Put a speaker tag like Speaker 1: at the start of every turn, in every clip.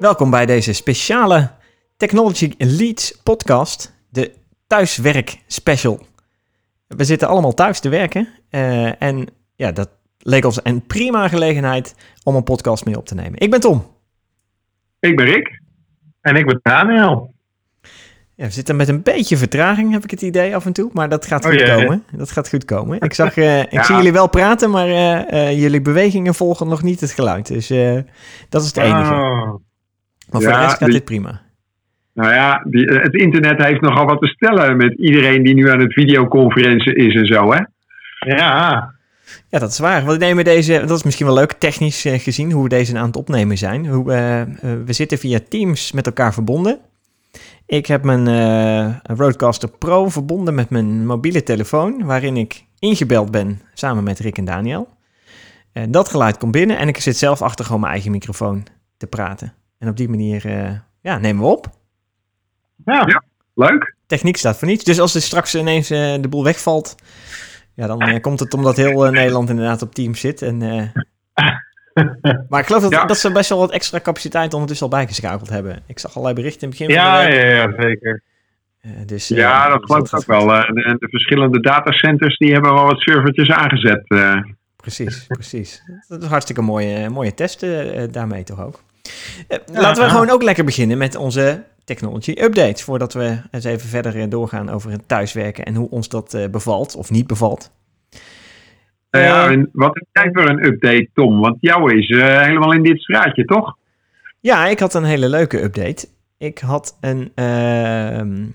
Speaker 1: Welkom bij deze speciale Technology Leads podcast, de thuiswerk special. We zitten allemaal thuis te werken uh, en ja, dat leek ons een prima gelegenheid om een podcast mee op te nemen. Ik ben Tom.
Speaker 2: Ik ben Rick. En ik ben Daniel.
Speaker 1: Ja, we zitten met een beetje vertraging, heb ik het idee af en toe. Maar dat gaat oh, goed komen. Dat gaat goed komen. Ik, zag, uh, ik zie jullie wel praten, maar uh, jullie bewegingen volgen nog niet het geluid. Dus dat is het enige. Oh. Maar voor de rest gaat dit prima.
Speaker 2: Nou ja, die, het internet heeft nogal wat te stellen met iedereen die nu aan het videoconferentie is en zo, hè?
Speaker 1: Ja. Ja, dat is waar. We nemen deze, dat is misschien wel leuk, technisch gezien, hoe we deze aan het opnemen zijn. Hoe, we zitten via Teams met elkaar verbonden. Ik heb mijn uh, Roadcaster Pro verbonden met mijn mobiele telefoon, waarin ik ingebeld ben samen met Rick en Daniel. En dat geluid komt binnen en ik zit zelf achter gewoon mijn eigen microfoon te praten. En op die manier uh, ja, nemen we op.
Speaker 2: Ja, ja, leuk.
Speaker 1: Techniek staat voor niets. Dus als er straks ineens uh, de boel wegvalt, ja, dan komt het omdat heel Nederland inderdaad op Teams zit. En maar ik geloof dat, dat ze best wel wat extra capaciteit ondertussen al bijgeschakeld hebben. Ik zag allerlei berichten in het begin
Speaker 2: ja, van de week. Ja, ja, zeker. Uh, dus, ja, uh, dat geloof ik ook wel. Uh, de, de, verschillende datacenters die hebben wel wat servertjes aangezet.
Speaker 1: Precies, precies. Dat is een hartstikke mooie, mooie test daarmee toch ook. Laten we gewoon ook lekker beginnen met onze technology updates. Voordat we eens even verder doorgaan over het thuiswerken en hoe ons dat bevalt of niet bevalt.
Speaker 2: Nou ja, wat heb jij voor een update, Tom? Want jou is uh, helemaal in dit straatje, toch?
Speaker 1: Ja, ik had een hele leuke update. Ik had een, uh,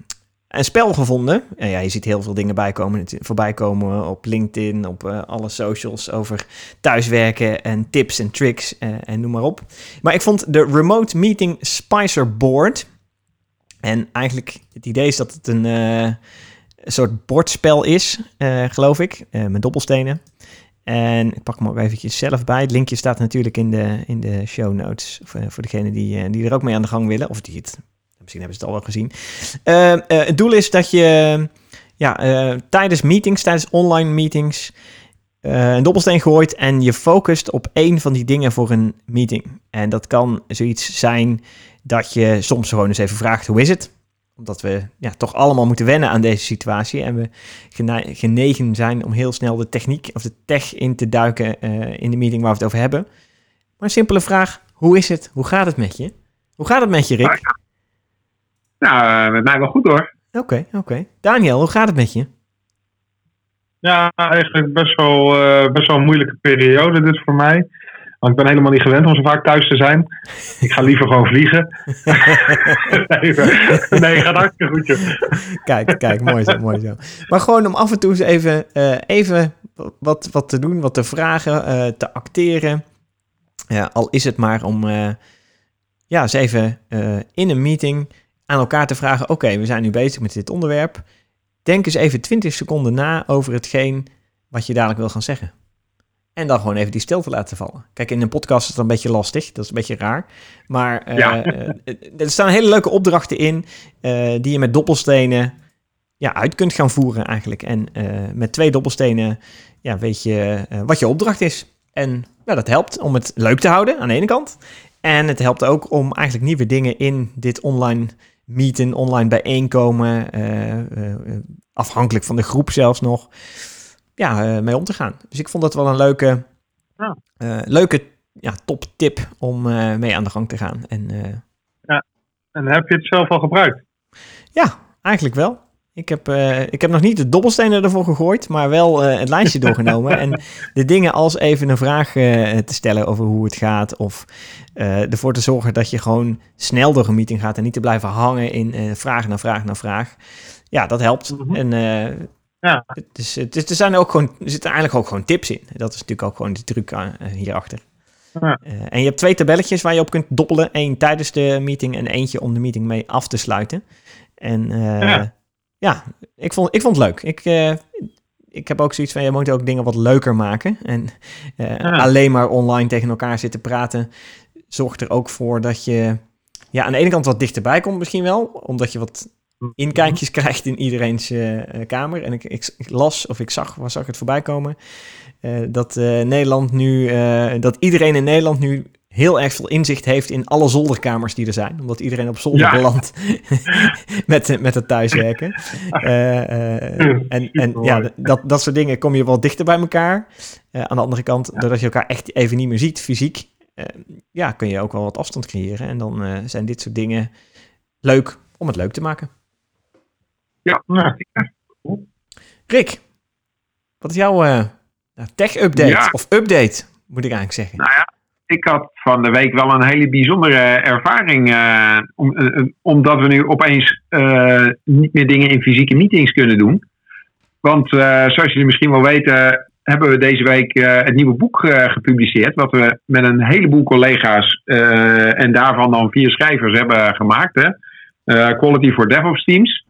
Speaker 1: een spel gevonden. En ja, je ziet heel veel dingen bijkomen, voorbij komen op LinkedIn, op uh, alle socials over thuiswerken en tips en tricks en noem maar op. Maar ik vond de Remote Meeting Spicer Board. En eigenlijk het idee is dat het een, een soort bordspel is, geloof ik, met dobbelstenen. En ik pak hem ook eventjes zelf bij. Het linkje staat natuurlijk in de, in de show notes. Voor, voor degenen die, eh, die er ook mee aan de gang willen. Of die het, misschien hebben ze het al wel gezien. Uh, uh, het doel is dat je ja, uh, tijdens meetings, tijdens online meetings, een dobbelsteen gooit en je focust op één van die dingen voor een meeting. En dat kan zoiets zijn dat je soms gewoon eens even vraagt, hoe is het? omdat we ja, toch allemaal moeten wennen aan deze situatie. En we genegen zijn om heel snel de techniek of de tech in te duiken in de meeting waar we het over hebben. Maar een simpele vraag: hoe is het? Hoe gaat het met je? Hoe gaat het met je, Rick?
Speaker 2: Nou, met mij wel goed hoor.
Speaker 1: Oké, okay, oké. Okay. Daniel, hoe gaat het met je?
Speaker 3: Ja, eigenlijk best wel, uh, best wel een moeilijke periode dit voor mij. Want ik ben helemaal niet gewend om zo vaak thuis te zijn. Ik ga liever gewoon vliegen. nee, nee, gaat hartstikke goed, joh.
Speaker 1: Kijk, kijk, mooi zo, mooi zo. Maar gewoon om af en toe eens even, uh, even wat, wat te doen, wat te vragen, uh, te acteren. Ja, al is het maar om uh, ja, eens even in een meeting aan elkaar te vragen... oké, we zijn nu bezig met dit onderwerp. Denk eens even 20 seconden na over hetgeen wat je dadelijk wil gaan zeggen. En dan gewoon even die stilte laten vallen. Kijk, in een podcast is het een beetje lastig. Dat is een beetje raar. Maar uh, ja. uh, er staan hele leuke opdrachten in. Uh, die je met dobbelstenen ja, uit kunt gaan voeren eigenlijk. En met twee dobbelstenen ja, weet je wat je opdracht is. En ja, dat helpt om het leuk te houden aan de ene kant. En het helpt ook om eigenlijk nieuwe dingen in dit online meeten, online bijeenkomen. afhankelijk van de groep zelfs nog ja, mee om te gaan. Dus ik vond dat wel een leuke, ja. uh, leuke ja, top tip om mee aan de gang te gaan. En,
Speaker 3: ja, en heb je het zelf al gebruikt?
Speaker 1: Ja, eigenlijk wel. Ik heb, ik heb nog niet de dobbelstenen ervoor gegooid, maar wel het lijstje doorgenomen. en de dingen als even een vraag te stellen over hoe het gaat. Of ervoor te zorgen dat je gewoon snel door een meeting gaat en niet te blijven hangen in vraag naar vraag naar vraag. Ja, dat helpt. Mm -hmm. En ja. Dus, er, zijn ook gewoon, er zitten eigenlijk ook gewoon tips in. Dat is natuurlijk ook gewoon de truc uh, hierachter. Ja. En je hebt twee tabelletjes waar je op kunt doppelen. Eén tijdens de meeting en eentje om de meeting mee af te sluiten. En ja. Ja, ik, vond, ik vond het leuk. Ik, ik heb ook zoiets van, je moet ook dingen wat leuker maken. En ja. alleen maar online tegen elkaar zitten praten... zorgt er ook voor dat je ja, aan de ene kant wat dichterbij komt misschien wel. Omdat je wat inkijkjes krijgt in iedereen's uh, kamer. En ik, ik, ik, las of ik zag, zag het voorbij komen, uh, dat Nederland nu, dat iedereen in Nederland nu heel erg veel inzicht heeft in alle zolderkamers die er zijn. Omdat iedereen op zolder belandt met, met het thuiswerken. Uh, en en ja, dat, dat soort dingen kom je wel dichter bij elkaar. Uh, aan de andere kant, doordat je elkaar echt even niet meer ziet, fysiek, ja, kun je ook wel wat afstand creëren. En dan zijn dit soort dingen leuk om het leuk te maken.
Speaker 2: Ja, nou,
Speaker 1: Rick, wat is jouw tech-update? Of update, moet ik eigenlijk zeggen.
Speaker 2: Nou ja, ik had van de week wel een hele bijzondere ervaring. Uh, om, uh, omdat we nu opeens niet meer dingen in fysieke meetings kunnen doen. Want zoals jullie misschien wel weten, hebben we deze week het nieuwe boek gepubliceerd. Wat we met een heleboel collega's en daarvan dan vier schrijvers hebben gemaakt. Hè? Quality for DevOps Teams.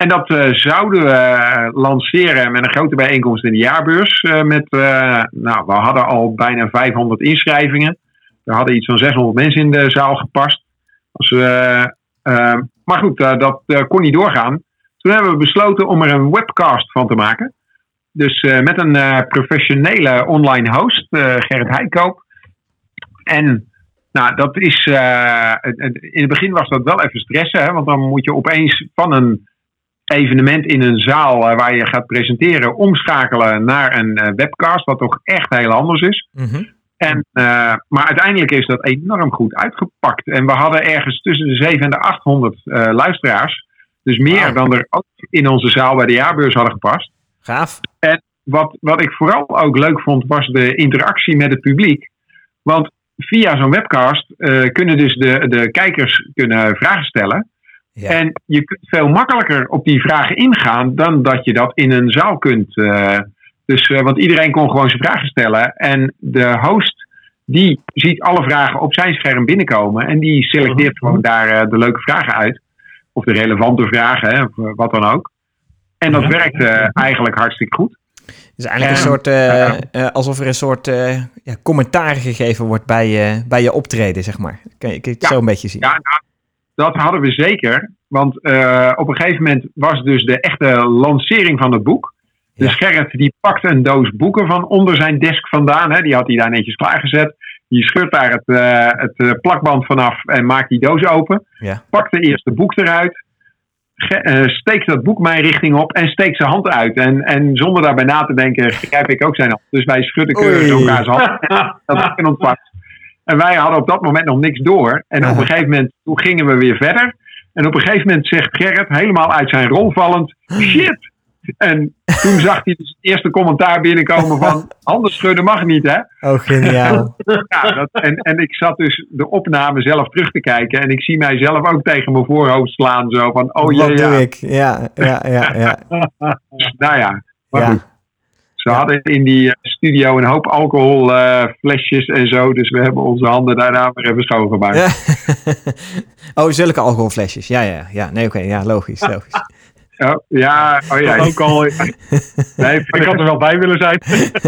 Speaker 2: En dat uh, zouden we lanceren met een grote bijeenkomst in de jaarbeurs. Uh, met, nou, we hadden al bijna 500 inschrijvingen. We hadden iets van 600 mensen in de zaal gepast. Maar goed, dat kon niet doorgaan. Toen hebben we besloten om er een webcast van te maken. Dus met een professionele online host, Gerrit Heikoop. En nou, dat is. in het begin was dat wel even stressen, hè, want dan moet je opeens van een evenement in een zaal eh, waar je gaat presenteren omschakelen naar een uh, webcast, wat toch echt heel anders is. Mhm. en, uh, maar uiteindelijk is dat enorm goed uitgepakt. En we hadden ergens tussen de 700 en de 800 luisteraars. Dus meer dan er ook in onze zaal bij de jaarbeurs hadden gepast.
Speaker 1: Gaaf.
Speaker 2: En wat, wat ik vooral ook leuk vond, was de interactie met het publiek. Want via zo'n webcast kunnen dus de, de kijkers kunnen vragen stellen. En je kunt veel makkelijker op die vragen ingaan dan dat je dat in een zaal kunt. Uh, dus, uh, want iedereen kon gewoon zijn vragen stellen. En de host die ziet alle vragen op zijn scherm binnenkomen. En die selecteert mhm. gewoon daar uh, de leuke vragen uit. Of de relevante vragen, hè, of wat dan ook. En dat werkt eigenlijk hartstikke goed.
Speaker 1: Het is eigenlijk een soort, alsof er een soort ja, commentaar gegeven wordt bij, je bij je optreden, zeg maar. Kan je, kan je het zo een beetje zien?
Speaker 2: Ja, nou, dat hadden we zeker. Want uh, op een gegeven moment was dus de echte lancering van het boek. Dus Gerrit die pakte een doos boeken van onder zijn desk vandaan. Hè. Die had hij daar netjes klaargezet. Die scheurt daar het, uh, het uh, plakband vanaf en maakt die doos open. Ja. Pakt de eerste boek eruit. Ge steekt dat boek mijn richting op en steekt zijn hand uit. En, en zonder daarbij na te denken, grijp ik ook zijn hand. Dus wij schudden keurig elkaar zijn hand. dat ik in ontvangst. En wij hadden op dat moment nog niks door. En op een gegeven moment, toen gingen we weer verder. En op een gegeven moment zegt Gerrit, helemaal uit zijn rol vallend, shit! En toen zag hij dus het eerste commentaar binnenkomen van, handen schudden mag niet, hè?
Speaker 1: Oh, geniaal.
Speaker 2: ja, dat, en, en ik zat dus de opname zelf terug te kijken. En ik zie mijzelf ook tegen mijn voorhoofd slaan, zo van, oh jee,
Speaker 1: ja. ik? Ja, ja, ja, ja.
Speaker 2: nou ja, maar ja. Ze hadden in die eh, studio een hoop alcoholflesjes uh, en zo. Dus we hebben onze handen daarna weer even schoongemaakt. Ja.
Speaker 1: oh, zulke alcoholflesjes. Ja, ja, ja. Nee, oké. ja, logisch, logisch.
Speaker 2: Oh, ja, oh ja.
Speaker 3: Ook al, nee, ik had er wel bij willen zijn.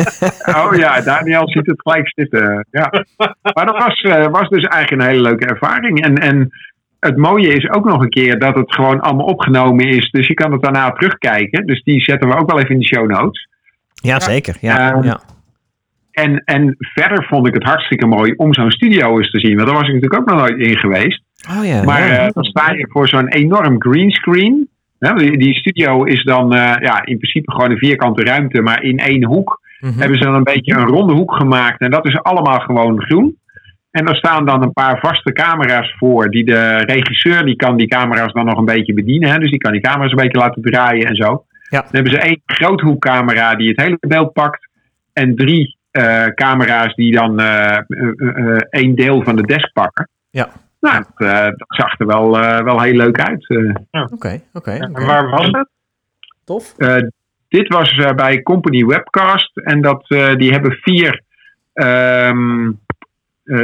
Speaker 2: oh ja, Daniel ziet het gelijk zitten. Ja. Maar dat was, uh, was dus eigenlijk een hele leuke ervaring. En, en het mooie is ook nog een keer dat het gewoon allemaal opgenomen is. Dus je kan het daarna terugkijken. Dus die zetten we ook wel even in de show notes.
Speaker 1: Ja, zeker. Ja, um, ja.
Speaker 2: En, en verder vond ik het hartstikke mooi om zo'n studio eens te zien. Want daar was ik natuurlijk ook nog nooit in geweest.
Speaker 1: Oh ja,
Speaker 2: maar
Speaker 1: ja.
Speaker 2: Uh, dan sta je voor zo'n enorm greenscreen. Die, die studio is dan uh, ja, in principe gewoon een vierkante ruimte, maar in één hoek mm -hmm. hebben ze dan een beetje een ronde hoek gemaakt. En dat is allemaal gewoon groen. En daar staan dan een paar vaste camera's voor. Die de regisseur die kan die camera's dan nog een beetje bedienen. Hè? Dus die kan die camera's een beetje laten draaien en zo. Ja. Dan hebben ze één groothoekcamera die het hele beeld pakt. En drie uh, camera's die dan uh, uh, één deel van de desk pakken.
Speaker 1: Ja.
Speaker 2: Nou, dat, dat zag er wel, wel heel leuk uit.
Speaker 1: Oké, oké.
Speaker 3: En waar was het?
Speaker 1: Tof.
Speaker 2: dit was bij Company Webcast. En dat, die hebben vier um,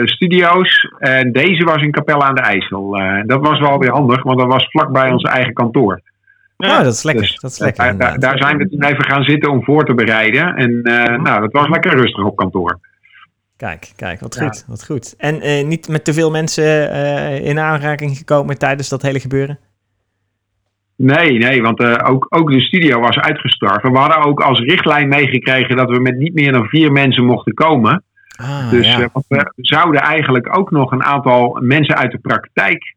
Speaker 2: studio's. En deze was in Capelle aan de IJssel. dat was wel weer handig, want dat was vlakbij ons eigen kantoor.
Speaker 1: Ja, oh, dat is lekker. Dus, dat is lekker
Speaker 2: daar, daar, zijn we toen even gaan zitten om voor te bereiden. En uh, nou, dat was lekker rustig op kantoor.
Speaker 1: Kijk, kijk, wat goed, wat goed. En uh, niet met te veel mensen in aanraking gekomen tijdens dat hele gebeuren?
Speaker 2: Nee, nee, want ook, ook de studio was uitgestorven. We hadden ook als richtlijn meegekregen dat we met niet meer dan vier mensen mochten komen.
Speaker 1: Ah,
Speaker 2: Dus
Speaker 1: ja.
Speaker 2: eh, we zouden eigenlijk ook nog een aantal mensen uit de praktijk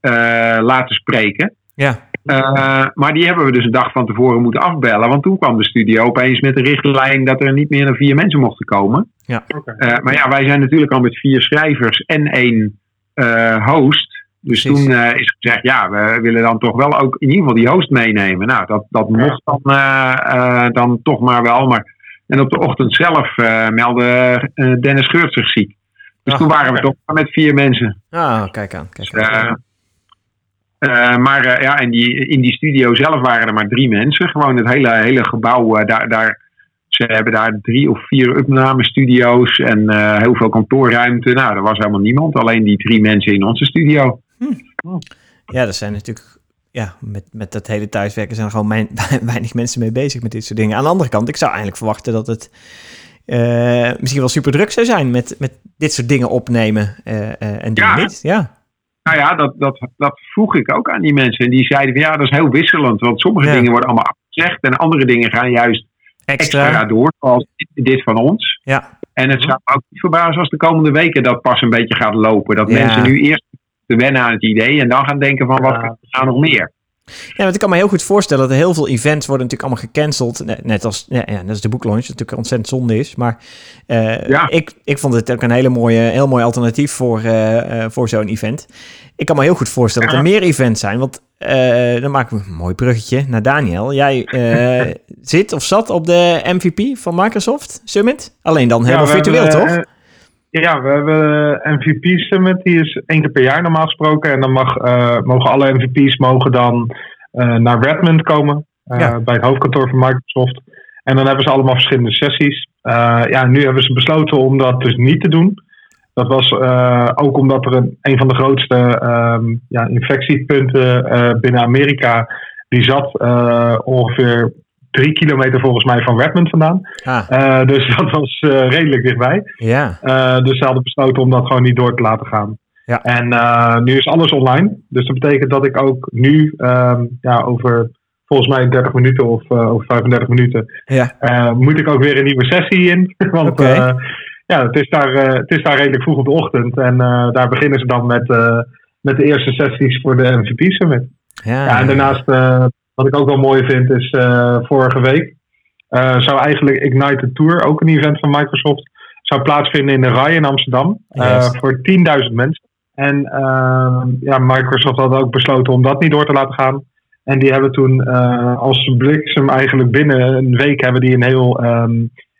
Speaker 2: eh, laten spreken.
Speaker 1: ja.
Speaker 2: Eh, maar die hebben we dus een dag van tevoren moeten afbellen. Want toen kwam de studio opeens met de richtlijn dat er niet meer dan vier mensen mochten komen.
Speaker 3: Oké.
Speaker 2: Eh, maar ja, wij zijn natuurlijk al met vier schrijvers en één eh, host. Dus
Speaker 1: Precies.
Speaker 2: toen eh, is gezegd, ja, we willen dan toch wel ook in ieder geval die host meenemen. Nou, dat, dat mocht dan, eh, eh, dan toch maar wel. Maar, en op de ochtend zelf eh, meldde eh, Dennis Geurt zich ziek. Dus toen waren we toch maar met vier mensen.
Speaker 1: Ah, kijk aan. Kijk
Speaker 2: Dus,
Speaker 1: aan.
Speaker 2: Eh, maar eh, ja, in die, in die studio zelf waren er maar drie mensen. Gewoon het hele, hele gebouw. eh, daar, daar, ze hebben daar drie of vier opnamestudio's en heel veel kantoorruimte. Nou, er was helemaal niemand. Alleen die drie mensen in onze studio.
Speaker 1: Ja, er zijn natuurlijk... Ja, met, met dat hele thuiswerken zijn er gewoon mijn, weinig mensen mee bezig met dit soort dingen. Aan de andere kant, ik zou eigenlijk verwachten dat het misschien wel super druk zou zijn met, met dit soort dingen opnemen en dingen
Speaker 2: Ja.
Speaker 1: niet. Ja,
Speaker 2: Nou ja, dat, dat, dat vroeg ik ook aan die mensen. En die zeiden van ja, dat is heel wisselend. Want sommige
Speaker 1: Ja.
Speaker 2: dingen worden allemaal afgezegd. En andere dingen gaan juist
Speaker 1: extra.
Speaker 2: extra door. Zoals dit- dit van ons.
Speaker 1: Ja,
Speaker 2: En het zou me ook niet verbazen als de komende weken dat pas een beetje gaat lopen. Dat
Speaker 1: Ja.
Speaker 2: mensen nu eerst te wennen aan het idee en dan gaan denken van wat gaan nog meer.
Speaker 1: Ja, want ik kan me heel goed voorstellen dat er heel veel events worden natuurlijk allemaal gecanceld. Net, net als, ja, ja, net als de boeklaunch, wat natuurlijk ontzettend zonde is. Maar eh,
Speaker 2: Ja.
Speaker 1: ik, ik vond het ook een hele mooie, heel mooi alternatief voor, eh, eh, voor zo'n event. Ik kan me heel goed voorstellen dat er meer events zijn. Want dan maken we een mooi bruggetje naar Daniel. Jij zit of zat op de MVP van Microsoft Summit. Alleen dan helemaal virtueel, toch?
Speaker 3: Ja, we hebben MVP Summit. Die is één keer per jaar normaal gesproken. En dan mag, eh, mogen alle MVP's mogen dan eh, naar Redmond komen. eh,
Speaker 1: Ja.
Speaker 3: Bij het hoofdkantoor van Microsoft. En dan hebben ze allemaal verschillende sessies. Ja, nu hebben ze besloten om dat dus niet te doen. Dat was ook omdat er een, een van de grootste ehm, ja, infectiepunten binnen Amerika. Die zat ongeveer drie kilometer volgens mij van Redmond vandaan.
Speaker 1: Ah,
Speaker 3: Eh, dus dat was eh, redelijk dichtbij.
Speaker 1: ja.
Speaker 3: Eh, dus ze hadden besloten om dat gewoon niet door te laten gaan.
Speaker 1: Ja.
Speaker 3: En nu is alles online. Dus dat betekent dat ik ook nu ehm, ja, over volgens mij 30 minuten of over 35 minuten
Speaker 1: Ja,
Speaker 3: moet ik ook weer een nieuwe sessie in. Want ja, het, is daar, het is daar redelijk vroeg op de ochtend. En daar beginnen ze dan met, met de eerste sessies voor de MVP Summit.
Speaker 1: ja,
Speaker 3: Ja, en daarnaast, wat ik ook wel mooi vind, is eh, vorige week eh, zou eigenlijk Ignite Tour, ook een event van Microsoft, zou plaatsvinden in de RAI in Amsterdam eh, voor 10.000 mensen. En eh, ja, Microsoft had ook besloten om dat niet door te laten gaan. En die hebben toen als bliksem eigenlijk binnen een week hebben die een heel ehm,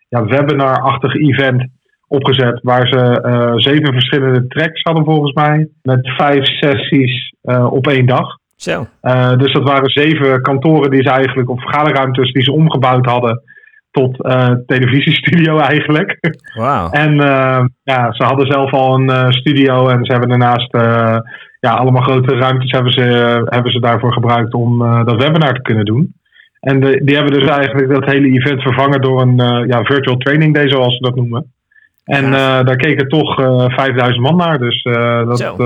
Speaker 3: ja, webinar-achtig event opgezet. Waar ze zeven verschillende tracks hadden volgens mij. Met vijf sessies op één dag.
Speaker 1: Zo,
Speaker 3: Uh, dus dat waren zeven kantoren die ze eigenlijk, of vergaderruimtes die ze omgebouwd hadden tot uh, televisiestudio eigenlijk. en uh, ja, ze hadden zelf al een studio en ze hebben daarnaast ja, allemaal grote ruimtes hebben ze, hebben ze daarvoor gebruikt om dat webinar te kunnen doen. En de, die hebben dus eigenlijk dat hele event vervangen door een ja, virtual training day, zoals ze dat noemen. En ja. daar keken toch 5000 man naar, dus dat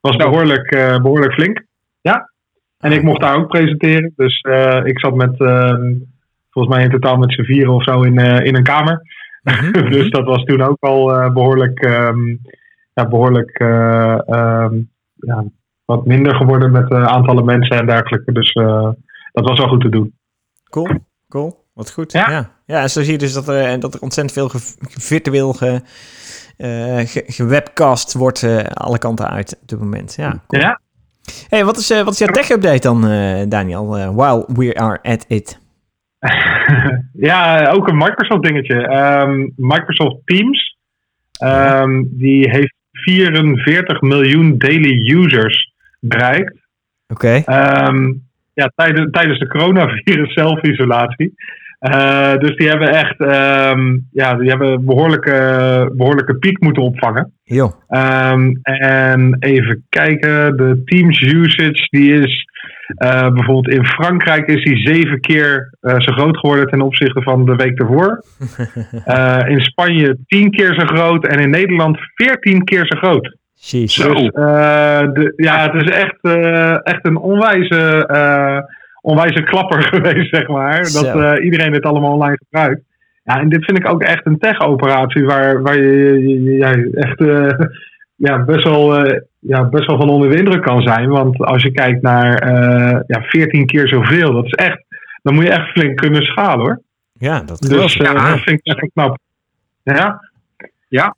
Speaker 3: was behoorlijk, behoorlijk flink. Ja. En ik mocht daar ook presenteren. Dus uh, ik zat met, uh, volgens mij in totaal met z'n vieren of zo in, uh, in een kamer. Mm -hmm. dus dat was toen ook al behoorlijk, um, ja, behoorlijk um, ja, wat minder geworden met aantallen mensen en dergelijke. Dus dat was wel goed te doen.
Speaker 1: Cool, cool. Wat goed. Ja, ja. ja en zo zie je dus dat er, dat er ontzettend veel ge, virtueel ge, ge, gewebcast wordt alle kanten uit op dit moment. Ja, cool.
Speaker 3: ja.
Speaker 1: Hey, wat is, uh, wat is jouw tech-update dan, uh, Daniel, uh, while we are at it?
Speaker 3: ja, ook een Microsoft-dingetje. Um, Microsoft Teams, um, die heeft 44 miljoen daily users bereikt.
Speaker 1: Oké.
Speaker 3: Okay. Um, ja, tijdens, tijdens de coronavirus zelfisolatie. Uh, dus die hebben echt um, ja, die hebben een behoorlijke, behoorlijke piek moeten opvangen. Um, en even kijken, de Teams usage die is uh, bijvoorbeeld in Frankrijk is die zeven keer uh, zo groot geworden ten opzichte van de week ervoor. In Spanje tien keer zo groot en in Nederland veertien keer zo groot.
Speaker 1: Jeez.
Speaker 3: Dus de, ja, het is echt, echt een onwijze onwijze klapper geweest, zeg maar. Dat uh, iedereen dit allemaal online gebruikt. Ja, en dit vind ik ook echt een tech-operatie waar, waar je, echt eh, ja, best, wel, eh, ja, best wel van onder de indruk kan zijn. Want als je kijkt naar eh, ja, 14 keer zoveel, dat is echt, dan moet je echt flink kunnen schalen hoor.
Speaker 1: Ja, dat
Speaker 3: Dus eh,
Speaker 2: Ja.
Speaker 3: dat vind ik echt knap. Ja.
Speaker 2: Ja.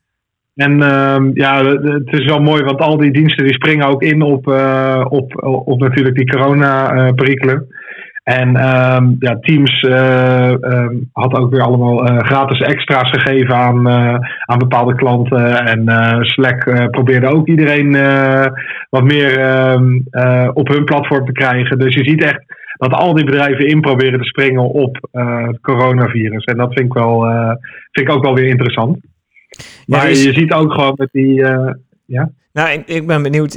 Speaker 3: En ehm, ja, het is wel mooi, want al die diensten die springen ook in op, eh, op, op natuurlijk die corona-perikelen. En ehm, ja, Teams eh, ehm, had ook weer allemaal eh, gratis extra's gegeven aan, eh, aan bepaalde klanten. En eh, Slack eh, probeerde ook iedereen eh, wat meer eh, op hun platform te krijgen. Dus je ziet echt dat al die bedrijven in proberen te springen op eh, het coronavirus. En dat vind ik, wel, eh, vind ik ook wel weer interessant.
Speaker 1: Ja,
Speaker 3: Maar
Speaker 1: is-
Speaker 3: je ziet ook gewoon met die. eh,
Speaker 1: Nou, ik, ben benieuwd.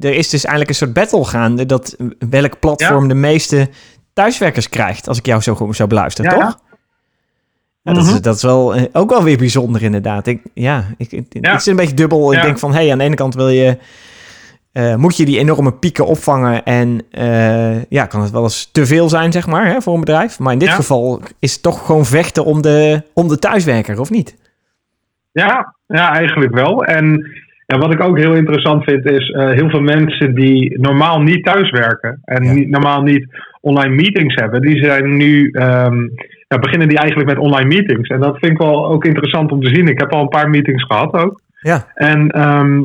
Speaker 1: Er is dus eigenlijk een soort battle gaande dat welk platform de meeste thuiswerkers krijgt, als ik jou zo goed zo beluister,
Speaker 3: Ja.
Speaker 1: toch? Ja, dat, is,
Speaker 3: Mhm.
Speaker 1: dat is wel eh, ook wel weer bijzonder inderdaad. Ik, ja, ik, ik,
Speaker 3: Ja.
Speaker 1: ik zit een beetje dubbel. Ik
Speaker 3: Ja.
Speaker 1: denk van, hé, hey, aan de ene kant wil je, eh, moet je die enorme pieken opvangen en ja, kan het wel eens te veel zijn, zeg maar, hè, voor een bedrijf. Maar in dit
Speaker 3: Ja.
Speaker 1: geval is het toch gewoon vechten om de, om de thuiswerker, of niet?
Speaker 3: Ja, ja, eigenlijk wel. En ja, wat ik ook heel interessant vind, is eh, heel veel mensen die normaal niet thuiswerken en
Speaker 1: Ja.
Speaker 3: niet, normaal niet online meetings hebben, die zijn nu. ehm, ja, beginnen die eigenlijk met online meetings. En dat vind ik wel ook interessant om te zien. Ik heb al een paar meetings gehad ook.
Speaker 1: Ja.
Speaker 3: En ehm,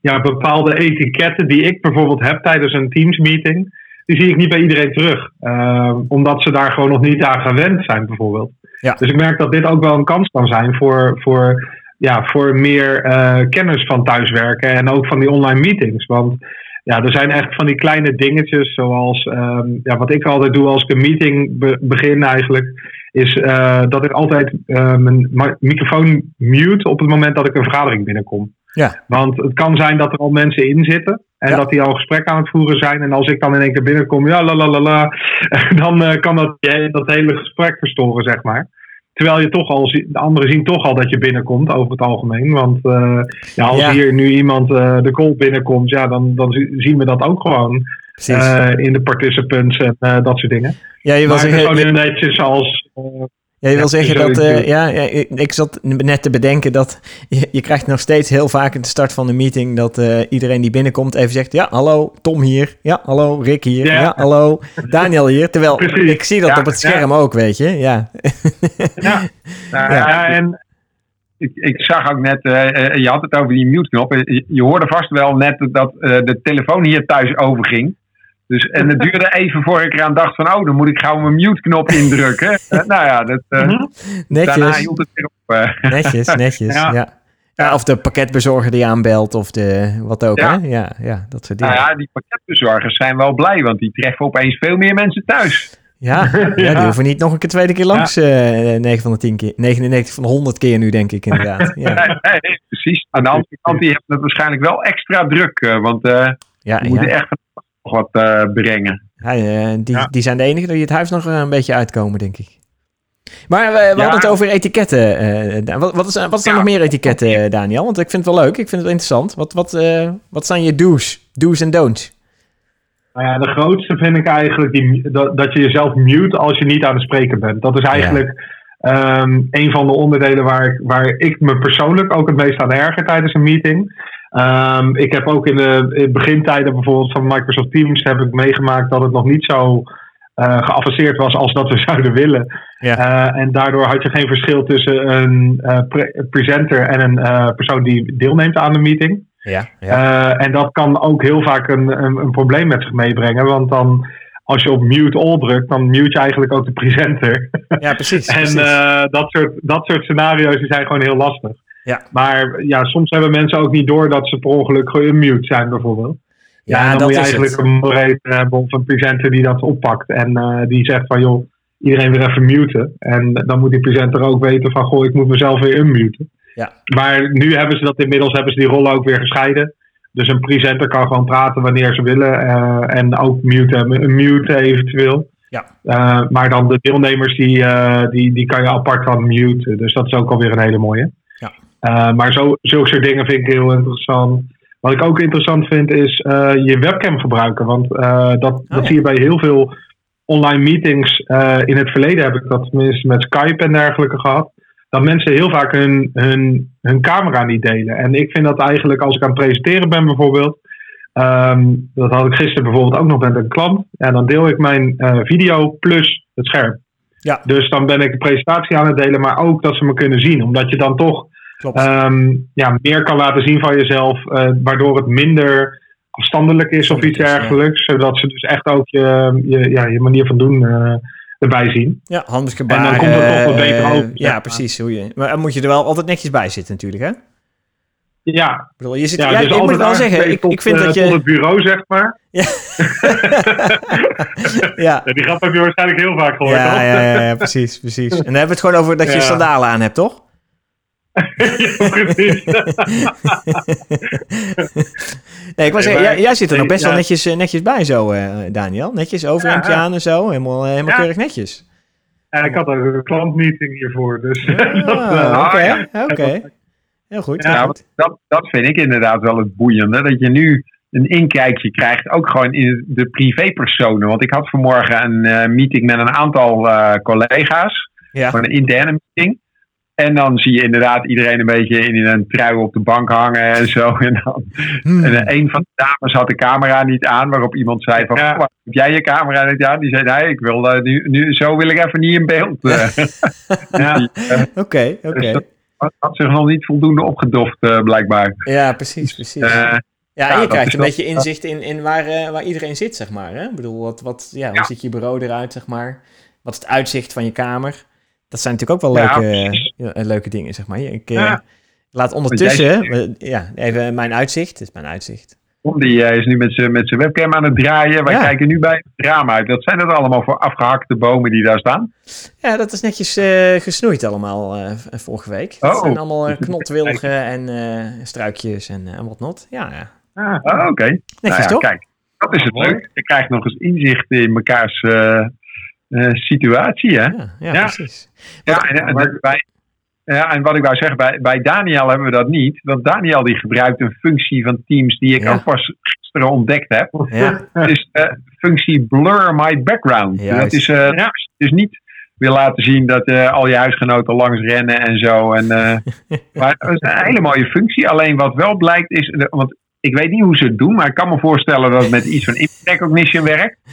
Speaker 3: ja, bepaalde etiketten die ik bijvoorbeeld heb tijdens een Teams meeting, die zie ik niet bij iedereen terug. Ehm, omdat ze daar gewoon nog niet aan gewend zijn, bijvoorbeeld.
Speaker 1: Ja.
Speaker 3: Dus ik merk dat dit ook wel een kans kan zijn voor, voor, ja, voor meer eh, kennis van thuiswerken en ook van die online meetings. Want ja, er zijn echt van die kleine dingetjes, zoals ehm, ja, wat ik altijd doe als ik een meeting be- begin eigenlijk, is eh, dat ik altijd eh, mijn microfoon mute op het moment dat ik een vergadering binnenkom.
Speaker 1: Ja.
Speaker 3: Want het kan zijn dat er al mensen in zitten. En
Speaker 1: Ja.
Speaker 3: dat die al gesprek aan het voeren zijn. En als ik dan in één keer binnenkom, ja, la la la la. Dan kan dat, dat hele gesprek verstoren, zeg maar. Terwijl je toch al, de anderen zien toch al dat je binnenkomt, over het algemeen. Want eh, ja, als
Speaker 1: Ja.
Speaker 3: hier nu iemand eh, de call binnenkomt, ja, dan, dan zi- zien we dat ook gewoon eh, in de participants en dat soort dingen.
Speaker 1: ja, je
Speaker 3: Maar
Speaker 1: zeggen,
Speaker 3: gewoon
Speaker 1: je-
Speaker 3: netjes als...
Speaker 1: Ja, je wil
Speaker 3: Ja,
Speaker 1: zeggen dat, eh, ja, ik, ik zat net te bedenken dat je, je krijgt nog steeds heel vaak in de start van de meeting dat eh, iedereen die binnenkomt even zegt, ja, hallo, Tom hier, ja, hallo, Rick hier, ja,
Speaker 3: Ja.
Speaker 1: hallo, Daniel hier. Terwijl
Speaker 3: Precies.
Speaker 1: ik zie dat
Speaker 3: Ja,
Speaker 1: op het scherm ook, weet je, ja.
Speaker 3: ja,
Speaker 2: Nou,
Speaker 3: en
Speaker 2: Ik, ik zag ook net, eh, je had het over die mute-knop. Je, je hoorde vast wel net dat de telefoon hier thuis overging. Dus, en het duurde even voor ik eraan dacht van, oh, dan moet ik gauw mijn mute-knop indrukken. Eh, nou ja, dat, eh,
Speaker 3: Mhm.
Speaker 2: daarna
Speaker 1: Netjes,
Speaker 2: hield het weer op. eh.
Speaker 1: netjes, netjes, ja.
Speaker 3: Ja.
Speaker 1: ja. of de pakketbezorger die aanbelt of de, wat ook,
Speaker 2: Ja.
Speaker 1: hè? Ja, ja, dat soort dingen.
Speaker 2: nou ja, die pakketbezorgers zijn wel blij, want die treffen opeens veel meer mensen thuis.
Speaker 1: Ja, ja, die hoeven niet nog een keer tweede keer langs, 9 van de 10 keer, 99 van de 100 keer nu, denk ik inderdaad. Ja,
Speaker 2: Nee, precies. Aan de andere kant, die hebben het waarschijnlijk wel extra druk, want
Speaker 1: ja,
Speaker 2: die moeten echt wat eh, brengen.
Speaker 1: Ja, eh, die,
Speaker 3: Ja.
Speaker 1: die zijn de enige die het huis nog eh, een beetje uitkomen, denk ik. Maar we, we
Speaker 3: Ja.
Speaker 1: hadden het over etiketten. eh, wat, wat, is, wat zijn
Speaker 2: Ja.
Speaker 1: nog meer etiketten, eh, Daniel? Want ik vind het wel leuk. Ik vind het wel interessant. Wat, wat, eh, wat zijn je do's? Do's en don'ts?
Speaker 3: Nou ja, de grootste vind ik eigenlijk die, dat, dat je jezelf mute als je niet aan het spreken bent. Dat is eigenlijk ehm, een van de onderdelen waar ik, waar ik me persoonlijk ook het meest aan erger tijdens een meeting. Ehm, ik heb ook in de, in de begintijden bijvoorbeeld van Microsoft Teams heb ik meegemaakt dat het nog niet zo eh, geavanceerd was als dat we zouden willen.
Speaker 1: Ja.
Speaker 3: Eh, en daardoor had je geen verschil tussen een eh, pre- presenter en een persoon die deelneemt aan de meeting.
Speaker 1: Ja,
Speaker 3: en dat kan ook heel vaak een, een, een probleem met zich meebrengen. Want dan, als je op mute all drukt, dan mute je eigenlijk ook de presenter.
Speaker 1: ja precies.
Speaker 3: en
Speaker 1: precies.
Speaker 3: dat, soort, dat soort scenario's die zijn gewoon heel lastig.
Speaker 1: Ja.
Speaker 3: Maar ja, soms hebben mensen ook niet door dat ze per ongeluk geunmute zijn, bijvoorbeeld. Ja, en dan
Speaker 1: dat
Speaker 3: moet je eigenlijk
Speaker 1: het.
Speaker 3: een moderator hebben of een presenter die dat oppakt. En eh, die zegt van joh, iedereen weer even muten. En dan moet die presenter ook weten van goh, ik moet mezelf weer unmuten.
Speaker 1: Ja.
Speaker 3: Maar nu hebben ze dat inmiddels, hebben ze die rollen ook weer gescheiden. Dus een presenter kan gewoon praten wanneer ze willen. eh, en ook muten, eventueel.
Speaker 1: Ja.
Speaker 3: Eh, maar dan de deelnemers, die, die, die kan je apart dan muten. Dus dat is ook alweer een hele mooie. Eh, maar zo, zulke soort dingen vind ik heel interessant. Wat ik ook interessant vind is eh, je webcam gebruiken. Want eh, dat,
Speaker 1: Oh,
Speaker 3: dat
Speaker 1: ja.
Speaker 3: zie je bij heel veel online meetings, in het verleden heb ik dat tenminste met Skype en dergelijke gehad. Dat mensen heel vaak hun, hun, hun camera niet delen. En ik vind dat eigenlijk als ik aan het presenteren ben bijvoorbeeld. ehm, dat had ik gisteren bijvoorbeeld ook nog met een klant. En dan deel ik mijn video plus het scherm.
Speaker 1: Ja.
Speaker 3: Dus dan ben ik de presentatie aan het delen, maar ook dat ze me kunnen zien. Omdat je dan toch
Speaker 1: Klopt.
Speaker 3: ehm, ja, meer kan laten zien van jezelf, eh, waardoor het minder afstandelijk is of iets
Speaker 1: ja.
Speaker 3: dergelijks. Zodat ze dus echt ook je, je, ja, je manier van doen eh, erbij zien.
Speaker 1: ja, handelsgebaren.
Speaker 3: En dan komt het toch wat beter over,
Speaker 1: Ja, precies. Hoe je, maar dan moet je er wel altijd netjes bij zitten natuurlijk, hè? Ik
Speaker 3: Ja,
Speaker 1: bedoel, je zit,
Speaker 3: ja,
Speaker 1: ja,
Speaker 3: dus
Speaker 1: ik moet wel zeggen, ik,
Speaker 3: tot,
Speaker 1: ik vind
Speaker 3: eh,
Speaker 1: dat
Speaker 3: tot
Speaker 1: je...
Speaker 3: het bureau, zeg maar.
Speaker 1: ja.
Speaker 3: Ja, die grap heb je waarschijnlijk heel vaak gehoord,
Speaker 1: Ja, ja, ja, ja, precies, precies. En dan hebben we het gewoon over dat je
Speaker 3: Ja.
Speaker 1: sandalen aan hebt, toch?
Speaker 3: Ja, precies.
Speaker 1: nee, ik was
Speaker 3: Nee,
Speaker 1: jij, jij zit er nog
Speaker 3: nee,
Speaker 1: best wel netjes, eh, netjes bij zo, eh, Daniel. Netjes overhemdje
Speaker 3: Ja,
Speaker 1: aan en zo. Helemaal, eh, helemaal keurig netjes.
Speaker 3: Ja, ik had ook een klantmeeting hiervoor, dus
Speaker 1: Ah, Oké, oké. Heel goed.
Speaker 3: Ja,
Speaker 1: goed.
Speaker 2: dat, dat vind ik inderdaad wel het boeiende. Dat je nu een inkijkje krijgt, ook gewoon in de privépersonen. Want ik had vanmorgen een meeting met een aantal collega's.
Speaker 1: Ja.
Speaker 2: Een interne meeting. En dan zie je inderdaad iedereen een beetje in een trui op de bank hangen en zo. En, dan,
Speaker 1: Hmm.
Speaker 2: en eh, een van de dames had de camera niet aan, waarop iemand zei van,
Speaker 3: Ja.
Speaker 2: "Goh, heb jij je camera niet aan? Die zei, nee, ik wil, eh, nu, nu, zo wil ik even niet in beeld. eh."
Speaker 3: ja.
Speaker 2: Die, eh,
Speaker 1: Oké, oké.
Speaker 2: Dus dat- had- zich nog niet voldoende opgedoft, eh, blijkbaar.
Speaker 1: Ja, precies, precies.
Speaker 2: Eh,
Speaker 1: ja, en je krijgt een beetje inzicht in, in waar, waar iedereen zit, zeg maar. Hè? Ik bedoel, wat, wat, ja, hoe
Speaker 2: Ja.
Speaker 1: ziet je bureau eruit, zeg maar? Wat is het uitzicht van je kamer? Dat zijn natuurlijk ook wel
Speaker 2: Ja,
Speaker 1: leuke, ja, eh, leuke dingen, zeg maar. Ik eh, laat ondertussen, ja, even mijn uitzicht. Dit is mijn uitzicht.
Speaker 2: Tom die eh, is nu met zijn met zijn webcam aan het draaien. Wij
Speaker 1: Ja.
Speaker 2: kijken nu bij het raam uit. Dat zijn dat allemaal voor afgehakte bomen die daar staan?
Speaker 1: Ja, dat is netjes eh, gesnoeid allemaal eh, vorige week. Dat
Speaker 2: Oh.
Speaker 1: zijn allemaal knotwilgen en eh, struikjes en, eh, whatnot. Ja, ja.
Speaker 2: Ah, Oké. Nou
Speaker 1: netjes
Speaker 2: ja,
Speaker 1: toch?
Speaker 2: Kijk, dat is het leuk. Je krijgt nog eens inzicht in mekaars eh, eh, situatie. Hè?
Speaker 1: Ja, ja,
Speaker 3: Ja.
Speaker 1: precies.
Speaker 2: Ja, en, en,
Speaker 3: maar-
Speaker 2: bij, ja, en wat ik wou zeggen, bij, bij Daniel hebben we dat niet. Want Daniel die gebruikt een functie van Teams die ik
Speaker 1: Ja.
Speaker 2: ook pas gisteren ontdekt heb.
Speaker 1: Ja,
Speaker 2: Het is de functie Blur My Background.
Speaker 1: Juist.
Speaker 2: Dat is eh, dus niet wil laten zien dat eh, al je huisgenoten langs rennen en zo. En, eh, maar het is een hele mooie functie. Alleen wat wel blijkt is, want ik weet niet hoe ze het doen, maar ik kan me voorstellen dat het met iets van image recognition werkt.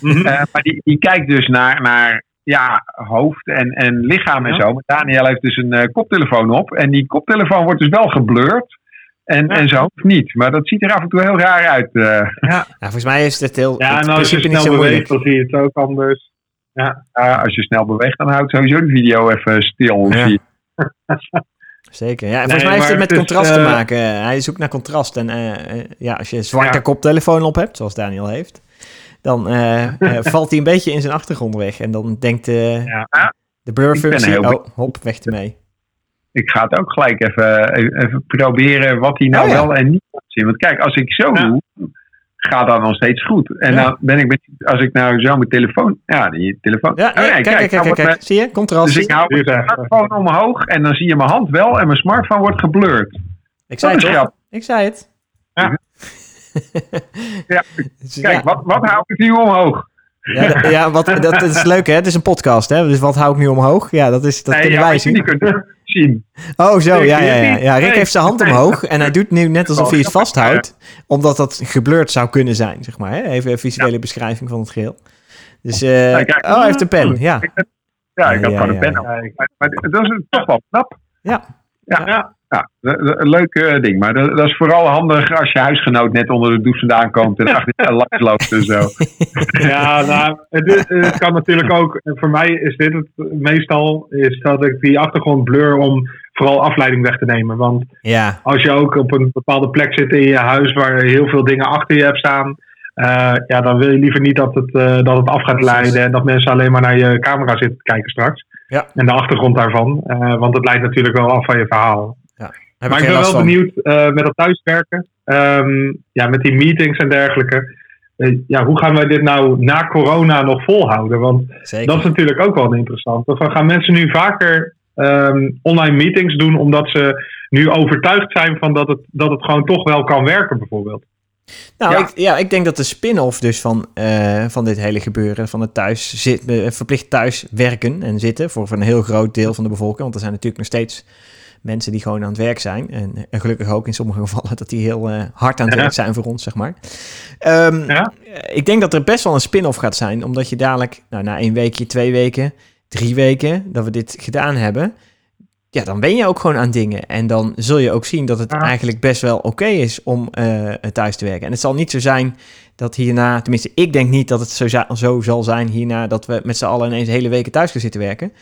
Speaker 3: Mhm.
Speaker 2: Eh, maar die, die kijkt dus naar, naar ja, hoofd en, en lichaam en
Speaker 3: Ja.
Speaker 2: zo. Maar Daniel heeft dus een eh, koptelefoon op. En die koptelefoon wordt dus wel geblurred. En,
Speaker 3: Ja.
Speaker 2: en zo of niet. Maar dat ziet er af en toe heel raar uit. eh.
Speaker 1: ja, volgens mij is het heel,
Speaker 3: Ja,
Speaker 1: het
Speaker 3: en als je snel beweegt, dan zie je het ook anders.
Speaker 2: Ja, als je snel beweegt, dan houdt sowieso de video even stil.
Speaker 1: Ja.
Speaker 2: zie je.
Speaker 1: Zeker. Ja, en
Speaker 3: Nee,
Speaker 1: volgens mij heeft het met
Speaker 3: het is,
Speaker 1: contrast te
Speaker 3: eh,
Speaker 1: maken. Hij zoekt naar contrast. En ja, als je een zwarte
Speaker 2: Ja.
Speaker 1: koptelefoon op hebt, zoals Daniel heeft, dan eh, eh, valt hij een beetje in zijn achtergrond weg. En dan denkt eh,
Speaker 3: Ja.
Speaker 1: de blur-functie, oh, hop, weg ermee.
Speaker 2: Ik ga het ook gelijk even, even, proberen wat hij nou
Speaker 1: Oh, ja.
Speaker 2: wel en niet laat zien. Want kijk, als ik zo
Speaker 3: Ja.
Speaker 2: doe, gaat dat nog steeds goed. En
Speaker 1: Ja.
Speaker 2: dan ben ik, met- als ik nou zo mijn telefoon... Ja, die telefoon...
Speaker 1: Ja,
Speaker 2: Oh,
Speaker 1: kijk, kijk, kijk, kijk. Zie je? Contrast.
Speaker 2: mijn- Dus ik hou mijn smartphone omhoog en dan zie je mijn hand wel en mijn smartphone wordt geblurred.
Speaker 1: ik zei het. Ik zei het.
Speaker 3: Ja.
Speaker 2: Ja,
Speaker 1: Dus
Speaker 2: Kijk, wat, wat hou ik nu omhoog?
Speaker 1: Ja, dat, ja, wat, dat, is leuk hè. Het is een podcast hè. Dus wat hou ik nu omhoog? Ja, dat, is, dat
Speaker 2: Nee,
Speaker 1: kunnen
Speaker 2: ja,
Speaker 1: wij zien.
Speaker 2: kunnen het zien.
Speaker 1: Oh, zo, ja, ja, ja. ja. Rick heeft zijn hand omhoog en hij doet nu net alsof
Speaker 2: Oh,
Speaker 1: hij iets
Speaker 2: grappig,
Speaker 1: vasthoudt, omdat dat geblurred zou kunnen zijn, zeg maar. Hè? Even een visuele beschrijving van het geheel. Dus, eh, oh, hij heeft een pen, ja.
Speaker 2: Ja, ik had gewoon een pen. maar dat is toch wel knap.
Speaker 1: Ja.
Speaker 2: Ja,
Speaker 3: Ja.
Speaker 2: ja, een leuk eh, ding. Maar dat, dat is vooral handig als je huisgenoot net onder de douche vandaan komt en achter je langs loopt en zo.
Speaker 3: Ja, nou, het, is- het kan natuurlijk ook. Voor mij is dit het meestal. Is dat ik die achtergrond blur om vooral afleiding weg te nemen. Want
Speaker 1: Ja,
Speaker 3: als je ook op een bepaalde plek zit in je huis waar heel veel dingen achter je hebt staan. eh, ja, dan wil je liever niet dat het, eh, dat het af gaat leiden en dat mensen alleen maar naar je camera zitten te kijken straks.
Speaker 1: Ja.
Speaker 3: En de achtergrond daarvan. eh, want het leidt natuurlijk wel af van je verhaal.
Speaker 1: heb
Speaker 3: maar
Speaker 1: ik
Speaker 3: ben wel
Speaker 1: van.
Speaker 3: benieuwd eh, met dat thuiswerken. Ehm, ja, met die meetings en dergelijke. Eh, ja, hoe gaan wij dit nou na corona nog volhouden? Want
Speaker 1: Zeker.
Speaker 3: dat is natuurlijk ook wel interessant. Of gaan mensen nu vaker ehm, online meetings doen omdat ze nu overtuigd zijn van dat het, dat het gewoon toch wel kan werken, bijvoorbeeld?
Speaker 1: Nou,
Speaker 2: Ja.
Speaker 1: Ik, ja, ik denk dat de spin-off dus van, eh, van dit hele gebeuren, van het thuis zit, eh, verplicht thuis werken en zitten voor, een heel groot deel van de bevolking. Want er zijn natuurlijk nog steeds mensen die gewoon aan het werk zijn. En, en gelukkig ook in sommige gevallen dat die heel eh, hard aan het
Speaker 3: Ja.
Speaker 1: werk zijn voor ons, zeg maar. Ehm,
Speaker 3: Ja.
Speaker 1: eh, Ik denk dat er best wel een spin-off gaat zijn, omdat je dadelijk, nou, na één weekje, twee weken, drie weken, dat we dit gedaan hebben. Ja, dan ben je ook gewoon aan dingen. En dan zul je ook zien dat het
Speaker 3: Ja.
Speaker 1: eigenlijk best wel oké is om eh, thuis te werken. En het zal niet zo zijn dat hierna, tenminste, ik denk niet dat het zo, za- zo zal zijn hierna dat we met z'n allen ineens hele weken thuis gaan zitten werken.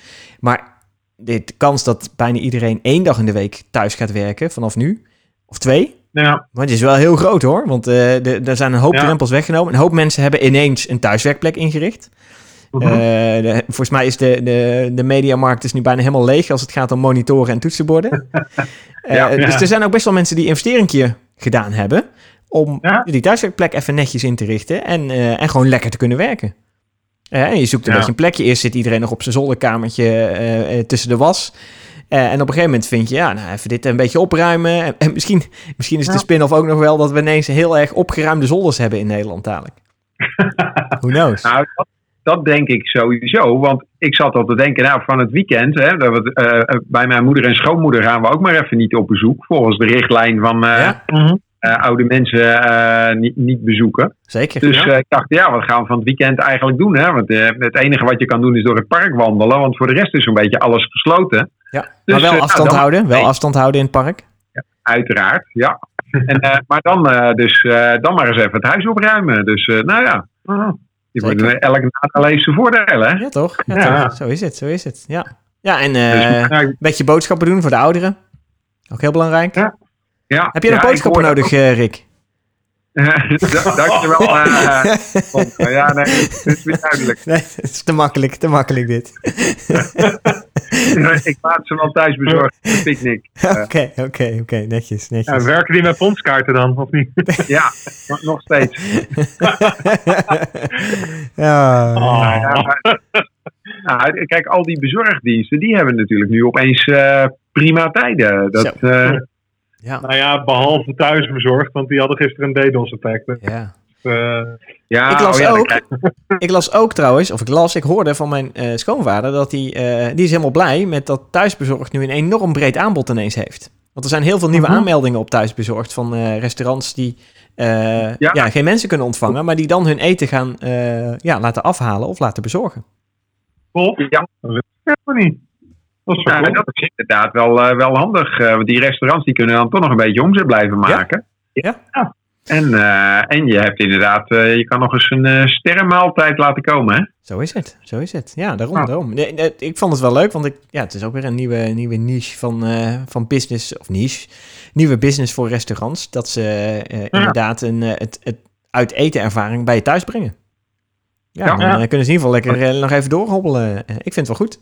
Speaker 1: Maar de kans dat bijna iedereen één dag in de week thuis gaat werken vanaf nu, of twee,
Speaker 3: Ja,
Speaker 1: maar het is wel heel groot hoor, want eh, er zijn een hoop
Speaker 3: Ja.
Speaker 1: drempels weggenomen. Een hoop mensen hebben ineens een thuiswerkplek ingericht. De- volgens mij is de, de, de mediamarkt dus nu bijna helemaal leeg als het gaat om monitoren en toetsenborden. Eh,
Speaker 2: Ja.
Speaker 1: dus er zijn ook best wel mensen die investeringje gedaan hebben om die thuiswerkplek even netjes in te richten en, eh, en gewoon lekker te kunnen werken. En je zoekt een beetje een plekje. Eerst zit iedereen nog op zijn zolderkamertje tussen de was. En op een gegeven moment vind je, ja, nou, even dit een beetje opruimen. En, en misschien, misschien is de spin-off ook nog wel dat we ineens heel erg opgeruimde zolders hebben in Nederland dadelijk. Who knows?
Speaker 2: Nou, dat, dat denk ik sowieso. Want ik zat al te denken, nou, van het weekend, hè, dat we, eh, bij mijn moeder en schoonmoeder gaan we ook maar even niet op bezoek. Volgens de richtlijn van eh,
Speaker 1: Ja,
Speaker 3: Mhm.
Speaker 2: eh, oude mensen eh, niet, niet bezoeken.
Speaker 1: zeker.
Speaker 2: Dus
Speaker 3: Ja.
Speaker 2: eh, ik dacht, ja, wat gaan we van het weekend eigenlijk doen? Hè? Want eh, het enige wat je kan doen is door het park wandelen. Want voor de rest is zo'n beetje alles gesloten.
Speaker 1: ja.
Speaker 2: dus,
Speaker 1: maar wel
Speaker 2: eh,
Speaker 1: afstand
Speaker 2: nou, dan-
Speaker 1: houden. Wel
Speaker 2: nee.
Speaker 1: afstand houden in het park.
Speaker 2: Uiteraard, ja. en, eh, maar dan, eh, dus, eh, dan maar eens even het huis opruimen. Dus eh, nou ja,
Speaker 3: Mhm.
Speaker 2: Je moet elk nadeel heeft zijn voordelen. Hè?
Speaker 1: Ja, toch? Ja,
Speaker 3: Ja.
Speaker 1: toch? Zo is het, zo is het. Ja, ja en eh,
Speaker 2: Dus,
Speaker 3: ik-
Speaker 1: een beetje boodschappen doen voor de ouderen. Ook heel belangrijk.
Speaker 3: Ja.
Speaker 2: Ja,
Speaker 1: Heb je nog boodschappen nodig, eh, Rick?
Speaker 2: Da- Dankjewel. eh Tom. ja, nee, het is weer duidelijk.
Speaker 1: Nee, het is te makkelijk, te makkelijk dit.
Speaker 2: ik laat ze wel thuis bezorgd voor de picknick. Eh,
Speaker 1: Oké, oké, oké, netjes,
Speaker 3: ja,
Speaker 1: netjes.
Speaker 3: werken die met pondskaarten dan, of niet?
Speaker 2: ja, nog- steeds.
Speaker 1: ja,
Speaker 3: Oh.
Speaker 2: Ja, maar- nou, kijk, al die bezorgdiensten, die hebben natuurlijk nu opeens eh, prima tijden. Dat,
Speaker 1: Zo. Ja,
Speaker 3: Nou ja, behalve thuisbezorgd, want die hadden gisteren een DDoS-effect. Dus,
Speaker 1: ja.
Speaker 3: eh,
Speaker 2: ja,
Speaker 1: Ik las
Speaker 2: oh ja,
Speaker 1: ook- Ik las ook trouwens, of ik las, ik hoorde van mijn eh, schoonvader dat hij, eh, die is helemaal blij met dat thuisbezorgd nu een enorm breed aanbod ineens heeft. Want er zijn heel veel nieuwe
Speaker 3: Mhm.
Speaker 1: aanmeldingen op thuisbezorgd van eh, restaurants die eh, ja.
Speaker 2: Ja.
Speaker 1: geen mensen kunnen ontvangen, maar die dan hun eten gaan eh, ja, laten afhalen of laten bezorgen.
Speaker 3: Tof.
Speaker 2: Ja.
Speaker 3: Dat weet ik helemaal niet. Dat is
Speaker 2: Ja,
Speaker 3: cool.
Speaker 2: dat is inderdaad wel, eh, wel handig. eh, want die restaurants die kunnen dan toch nog een beetje omzet blijven maken.
Speaker 1: Ja.
Speaker 2: En, eh, en je hebt inderdaad, je kan nog eens een eh, sterrenmaaltijd laten komen. Hè?
Speaker 1: Zo is het, zo is het. Ja, daarom,
Speaker 2: Ja.
Speaker 1: daarom. Nee, nee, ik vond het wel leuk, want ik, ja, het is ook weer een nieuwe, nieuwe niche van, van business, of niche, nieuwe business voor restaurants. Dat ze inderdaad een, het, het uit eten ervaring bij je thuis brengen. Ja,
Speaker 2: Ja.
Speaker 1: dan
Speaker 3: Ja.
Speaker 1: kunnen ze in ieder geval lekker nog even doorhobbelen. Ik vind het wel goed.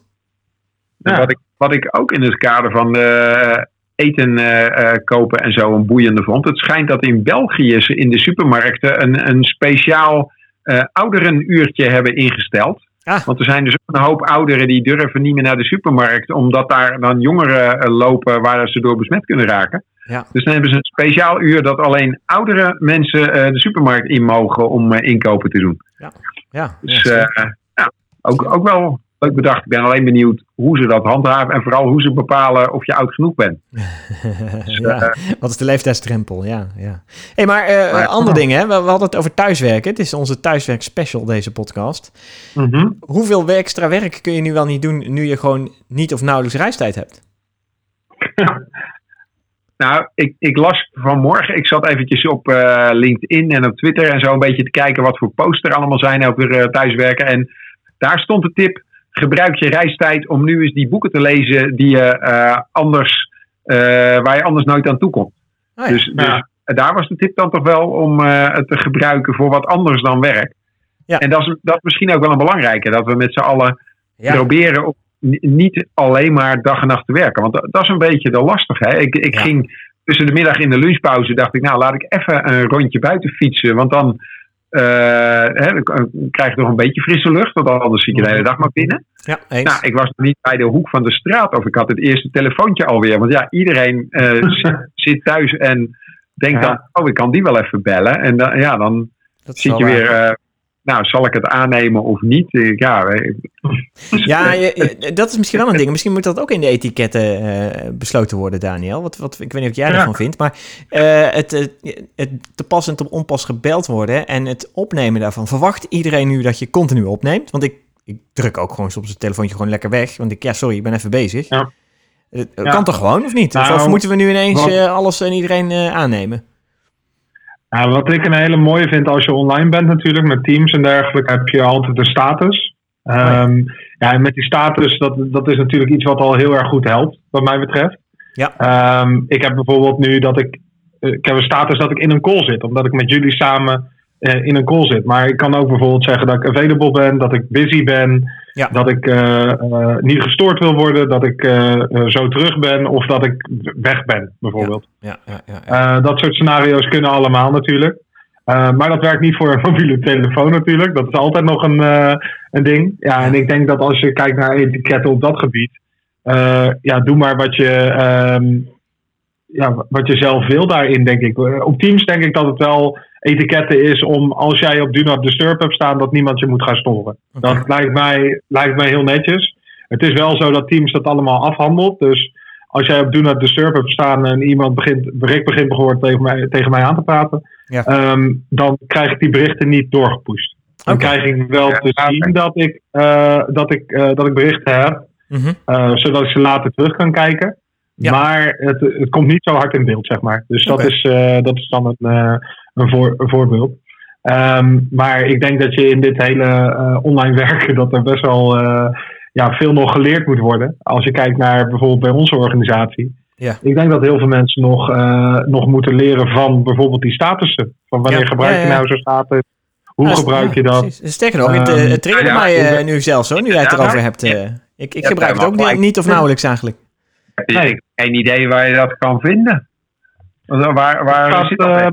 Speaker 2: En. Wat, ik, wat ik ook in het kader van eh, eten eh, eh, kopen en zo een boeiende vond. Het schijnt dat in België ze in de supermarkten een, een speciaal eh ouderenuurtje hebben ingesteld.
Speaker 1: Ah.
Speaker 2: Want er zijn dus ook een hoop ouderen die durven niet meer naar de supermarkt. Omdat daar dan jongeren lopen waar ze door besmet kunnen raken.
Speaker 1: Ja.
Speaker 2: Dus dan hebben ze een speciaal uur dat alleen oudere mensen de supermarkt in mogen om inkopen te doen.
Speaker 1: Ja,
Speaker 2: Dus
Speaker 1: ja,
Speaker 2: eh, ja, ook, ook wel leuk bedacht. Ik ben alleen benieuwd hoe ze dat handhaven en vooral hoe ze bepalen of je oud genoeg bent.
Speaker 1: ja. Wat is de leeftijdsdrempel? Ja, ja. hey, maar eh
Speaker 2: Maar-
Speaker 1: ander ding, hè? We, we hadden het over thuiswerken. Het is onze thuiswerk special, deze podcast.
Speaker 3: Mhm.
Speaker 1: Hoeveel extra werk kun je nu wel niet doen nu je gewoon niet of nauwelijks reistijd hebt?
Speaker 2: Nou, ik, ik las vanmorgen, ik zat eventjes op eh, LinkedIn en op Twitter en zo een beetje te kijken wat voor posts er allemaal zijn over eh, thuiswerken. En daar stond de tip, gebruik je reistijd om nu eens die boeken te lezen die je eh, anders, eh, waar je anders nooit aan toe komt.
Speaker 1: Oh ja.
Speaker 2: Dus, dus
Speaker 3: Ja.
Speaker 2: daar was de tip dan toch wel om eh, het te gebruiken voor wat anders dan werk.
Speaker 1: Ja.
Speaker 2: En dat is, dat is misschien ook wel een belangrijke, dat we met z'n allen proberen om ni- niet alleen maar dag en nacht te werken. Want dat, dat is een beetje de lastig. Hè? Ik, ik ging tussen de middag in de lunchpauze, dacht ik, nou laat ik even een rondje buiten fietsen. Want dan, eh, hè, dan krijg je toch een beetje frisse lucht, want anders zit je de hele dag maar binnen.
Speaker 1: Ja, eens.
Speaker 2: Nou, ik was nog niet bij de hoek van de straat of ik had het eerste telefoontje alweer. Want ja, iedereen eh, z- zit thuis en denk
Speaker 1: Ja.
Speaker 2: dan, oh, ik kan die wel even bellen. En dan, ja, dan zit je
Speaker 1: waar.
Speaker 2: weer, eh, nou, zal ik het aannemen of niet? Ja, eh,
Speaker 1: Ja, je- je- dat is misschien wel een ding. Misschien moet dat ook in de etiketten eh, besloten worden, Daniel. Wat, wat, ik weet niet wat jij
Speaker 3: Ja.
Speaker 1: ervan vindt. Maar eh, het, het, het te pas en te onpas gebeld worden en het opnemen daarvan. Verwacht iedereen nu dat je continu opneemt? Want ik, ik druk ook gewoon soms het telefoontje gewoon lekker weg. Want ik, ja, sorry, ik ben even bezig.
Speaker 3: Ja.
Speaker 1: Het
Speaker 3: Ja.
Speaker 1: kan toch gewoon, of niet? Of,
Speaker 3: Nou,
Speaker 1: of moeten we nu ineens
Speaker 3: wat-
Speaker 1: eh, alles en iedereen eh, aannemen?
Speaker 3: Nou, wat ik een hele mooie vind als je online bent natuurlijk, met teams en dergelijke, heb je altijd een status. Ehm, ja, en met die status, dat, dat is natuurlijk iets wat al heel erg goed helpt, wat mij betreft.
Speaker 1: Ja.
Speaker 3: Ehm, ik heb bijvoorbeeld nu dat ik, eh, ik heb een status dat ik in een call zit, omdat ik met jullie samen eh, in een call zit. Maar ik kan ook bijvoorbeeld zeggen dat ik available ben, dat ik busy ben,
Speaker 1: Ja.
Speaker 3: dat ik eh, eh, niet gestoord wil worden, dat ik eh, zo terug ben of dat ik weg ben, bijvoorbeeld.
Speaker 1: Ja, ja,
Speaker 3: dat soort scenario's kunnen allemaal natuurlijk. Maar dat werkt niet voor een mobiele telefoon natuurlijk. Dat is altijd nog een, een ding. Ja, en ik denk dat als je kijkt naar etiketten op dat gebied. ja, doe maar wat je, ehm, ja, wat je zelf wil daarin, denk ik. Op Teams denk ik dat het wel etiketten is om als jij op Do Not Disturb hebt staan, dat niemand je moet gaan storen. Dat lijkt mij, lijkt mij heel netjes. Het is wel zo dat Teams dat allemaal afhandelt. Dus als jij op Do Not Disturb hebt staan en iemand begint, bericht begint bijvoorbeeld tegen mij, tegen mij aan te praten,
Speaker 1: Ja.
Speaker 3: ehm, dan krijg ik die berichten niet doorgepusht. Dan krijg ik wel
Speaker 2: Ja,
Speaker 3: te zien dat ik, eh, dat, ik, eh, dat ik berichten heb,
Speaker 1: Mhm.
Speaker 3: eh, zodat ik ze later terug kan kijken.
Speaker 1: Ja.
Speaker 3: Maar het, het komt niet zo hard in beeld, zeg maar. Dus dat, is, eh, dat is dan een, eh, een, voor, een voorbeeld. Ehm, maar ik denk dat je in dit hele eh, online werken, dat er best wel eh, ja, veel nog geleerd moet worden. Als je kijkt naar bijvoorbeeld bij onze organisatie.
Speaker 1: Ja.
Speaker 3: Ik denk dat heel veel mensen nog, eh, nog moeten leren van bijvoorbeeld die statussen. Van wanneer
Speaker 1: Ja,
Speaker 3: gebruik
Speaker 1: ja,
Speaker 3: je
Speaker 1: ja.
Speaker 3: nou zo'n status? Hoe
Speaker 1: Ja,
Speaker 3: gebruik je dat?
Speaker 1: precies. Sterker nog, het, eh,
Speaker 3: Ehm,
Speaker 1: het triggerde
Speaker 2: ja,
Speaker 1: mij eh, nu zelfs hoor, nu jij het erover hebt. eh. ik ik
Speaker 2: Ja,
Speaker 1: gebruik het ook niet, of nauwelijks eigenlijk.
Speaker 2: ik heb geen idee waar je dat kan vinden. Waar, waar, waar zit dat?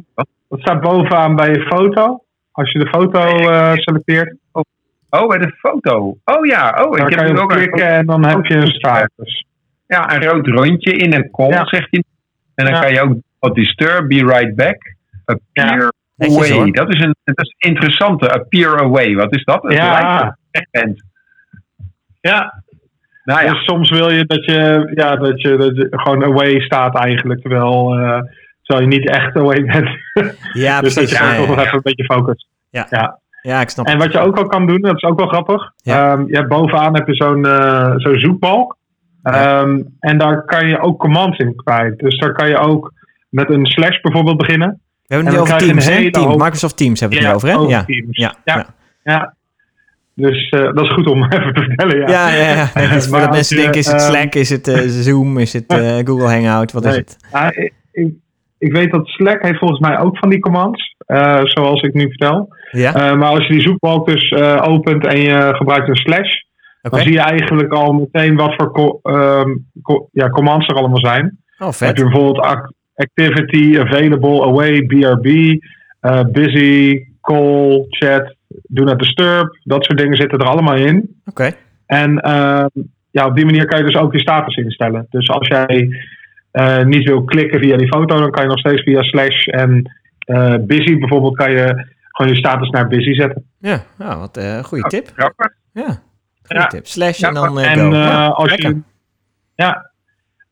Speaker 3: Dat staat bovenaan bij je foto. Als je de foto eh, selecteert,
Speaker 2: Oh, bij de foto. Oh ja, oh,
Speaker 3: dan
Speaker 2: ik
Speaker 3: kan
Speaker 2: heb
Speaker 3: je
Speaker 2: nu ook een,
Speaker 3: klikken en dan heb je een status.
Speaker 2: ja, een rood rondje in een
Speaker 3: Ja.
Speaker 2: zegt hij. En dan
Speaker 3: Ja.
Speaker 2: kan je ook wat disturb, be right back. Appear
Speaker 1: Netjes,
Speaker 2: away. Dat is een dat is een interessante. Appear away. Wat is dat? Het
Speaker 3: Ja.
Speaker 2: lijkt.
Speaker 3: Ja,
Speaker 2: Nou ja,
Speaker 3: dus soms wil je dat je, ja, dat je, dat je gewoon away staat eigenlijk, terwijl, eh, terwijl je niet echt away bent.
Speaker 1: Ja,
Speaker 3: dus dat
Speaker 1: precies.
Speaker 3: je
Speaker 1: Ja,
Speaker 3: gewoon toch
Speaker 1: ja,
Speaker 3: nog even een beetje focust.
Speaker 1: ja, ik snap
Speaker 3: En wat je ook al kan doen, dat is ook wel grappig.
Speaker 1: Ja.
Speaker 3: Ehm, je hebt bovenaan heb je zo'n eh, zo'n zoekbalk.
Speaker 1: Ja.
Speaker 3: Ehm, en daar kan je ook commands in kwijt. Dus daar kan je ook met een slash bijvoorbeeld beginnen.
Speaker 1: We hebben
Speaker 3: en
Speaker 1: het nu over Teams, hè?
Speaker 3: hele
Speaker 1: Team,
Speaker 3: hoop-
Speaker 1: Microsoft Teams hebben we het nu over, hè? Ja. Ja,
Speaker 3: Ja.
Speaker 1: ja.
Speaker 3: Ja. Dus eh, dat is goed om even te vertellen. Ja.
Speaker 1: Ja, ja, ja. Voordat mensen denken, is het
Speaker 3: ehm,
Speaker 1: Slack, is het eh, Zoom, is het Google Hangout, wat is het?
Speaker 3: Ja, ik, ik, weet dat Slack heeft volgens mij ook van die commands. eh, zoals ik nu vertel.
Speaker 1: Ja,
Speaker 3: Eh, maar als je die zoekbalk dus eh, opent en je gebruikt een slash. Dan zie je eigenlijk al meteen wat voor co- ehm, co- ja, commands er allemaal zijn.
Speaker 1: Oh,
Speaker 3: Dan heb je bijvoorbeeld act- activity, available, away, BRB, busy, call, chat, do not disturb. Dat soort dingen zitten er allemaal in.
Speaker 1: Oké.
Speaker 3: En ehm, ja, op die manier kan je dus ook je status instellen. Dus als jij niet wil klikken via die foto, dan kan je nog steeds via slash en eh, busy bijvoorbeeld kan je gewoon je status naar busy zetten.
Speaker 1: Ja, nou, wat een goede tip.
Speaker 2: grappig.
Speaker 1: Ja, goede
Speaker 3: Ja.
Speaker 1: tip. Slash
Speaker 2: Ja,
Speaker 1: en dan eh,
Speaker 3: en
Speaker 1: go.
Speaker 3: eh,
Speaker 1: Ja,
Speaker 3: als
Speaker 1: lekker.
Speaker 3: je ja,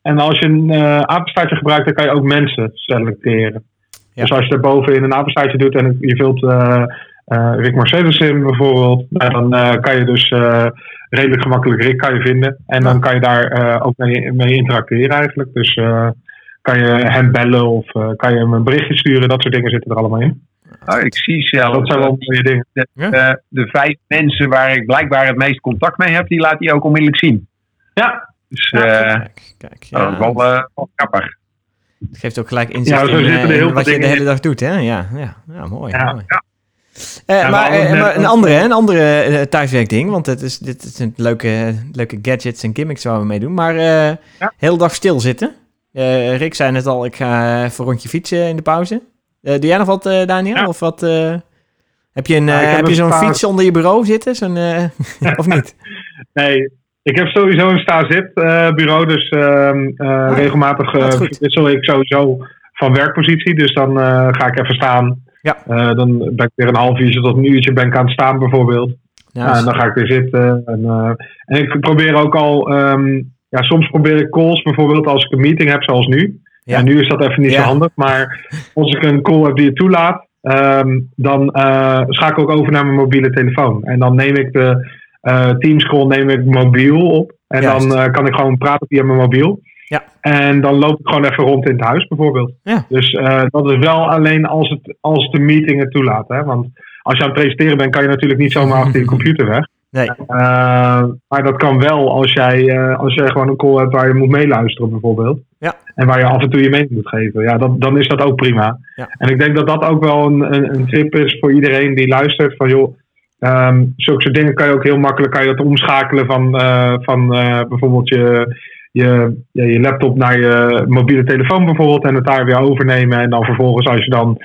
Speaker 3: en als je een eh apenstaartje gebruikt, dan kan je ook mensen selecteren.
Speaker 1: Ja.
Speaker 3: Dus als je daarboven in een apenstaartje doet en je vult eh eh, Rick Mercedes in bijvoorbeeld, nou, dan eh, kan je dus eh, redelijk gemakkelijk Rick kan je vinden. En dan kan je daar eh, ook mee, mee interacteren eigenlijk. Dus eh, kan je hem bellen of eh, kan je hem een berichtje sturen. Dat soort dingen zitten er allemaal in.
Speaker 2: Oh, ik zie zelf
Speaker 3: Dat zijn wel mooie dingen.
Speaker 2: de,
Speaker 1: Ja.
Speaker 2: de, de vijf mensen waar ik blijkbaar het meest contact mee heb, die laat hij ook onmiddellijk zien.
Speaker 3: Ja,
Speaker 2: Dus eh
Speaker 1: kijk, kijk.
Speaker 2: dat
Speaker 1: Ja,
Speaker 2: is wel, eh, wel grappig.
Speaker 1: het geeft ook gelijk inzicht
Speaker 3: Ja, zo
Speaker 1: in,
Speaker 3: zitten heel
Speaker 1: in wat je de hele dag doet, hè? Ja, ja, ja mooi.
Speaker 3: Ja.
Speaker 1: mooi.
Speaker 2: Ja.
Speaker 1: Eh,
Speaker 3: Ja,
Speaker 1: maar,
Speaker 3: maar
Speaker 1: eh, maar een andere, een andere eh, thuiswerkding, want het is, dit is een leuke, leuke gadgets en gimmicks waar we mee doen. Maar hele dag stilzitten. Rick zei net al, ik ga even een rondje fietsen in de pauze. Doe jij nog wat, Daniel?
Speaker 3: Ja.
Speaker 1: Of wat, heb je, een, eh,
Speaker 3: heb
Speaker 1: je zo'n fiets onder je bureau zitten? Zo'n, of niet?
Speaker 3: Nee, ik heb sowieso een sta-zit bureau, dus ehm, eh,
Speaker 1: ja.
Speaker 3: regelmatig wissel ik sowieso van werkpositie. Dus dan ga ik even staan.
Speaker 1: Ja.
Speaker 3: Eh, dan ben ik weer een half uurtje tot een uurtje ben ik aan het staan bijvoorbeeld.
Speaker 1: Ja,
Speaker 3: Ja, en dan ga ik weer zitten. En, eh, en ik probeer ook al, ehm, ja, soms probeer ik calls bijvoorbeeld als ik een meeting heb zoals nu.
Speaker 1: Ja.
Speaker 3: Ja. nu is dat even niet
Speaker 1: Ja.
Speaker 3: zo handig, maar als ik een call heb die het toelaat, ehm, dan eh, schakel ik over naar mijn mobiele telefoon. En dan neem ik de eh Teams call neem ik mobiel op. En
Speaker 1: Juist.
Speaker 3: dan eh, kan ik gewoon praten via mijn mobiel.
Speaker 1: Ja.
Speaker 3: En dan loop ik gewoon even rond in het huis bijvoorbeeld.
Speaker 1: Ja.
Speaker 3: Dus eh, dat is wel alleen als, het, als de meeting het toelaat. Hè? Want als je aan het presenteren bent, kan je natuurlijk niet zomaar achter je computer weg.
Speaker 1: Nee.
Speaker 3: Uh, maar dat kan wel als jij, uh, als jij gewoon een call hebt waar je moet meeluisteren bijvoorbeeld.
Speaker 1: Ja.
Speaker 3: En waar je af en toe je mening moet geven. Ja, dat, dan is dat ook prima.
Speaker 1: Ja.
Speaker 3: En ik denk dat dat ook wel een, een, een tip is voor iedereen die luistert. Van joh, um, zulke soort dingen kan je ook heel makkelijk kan je dat omschakelen van, uh, van bijvoorbeeld je, je, ja, je laptop naar je mobiele telefoon bijvoorbeeld. En het daar weer overnemen. En dan vervolgens als je dan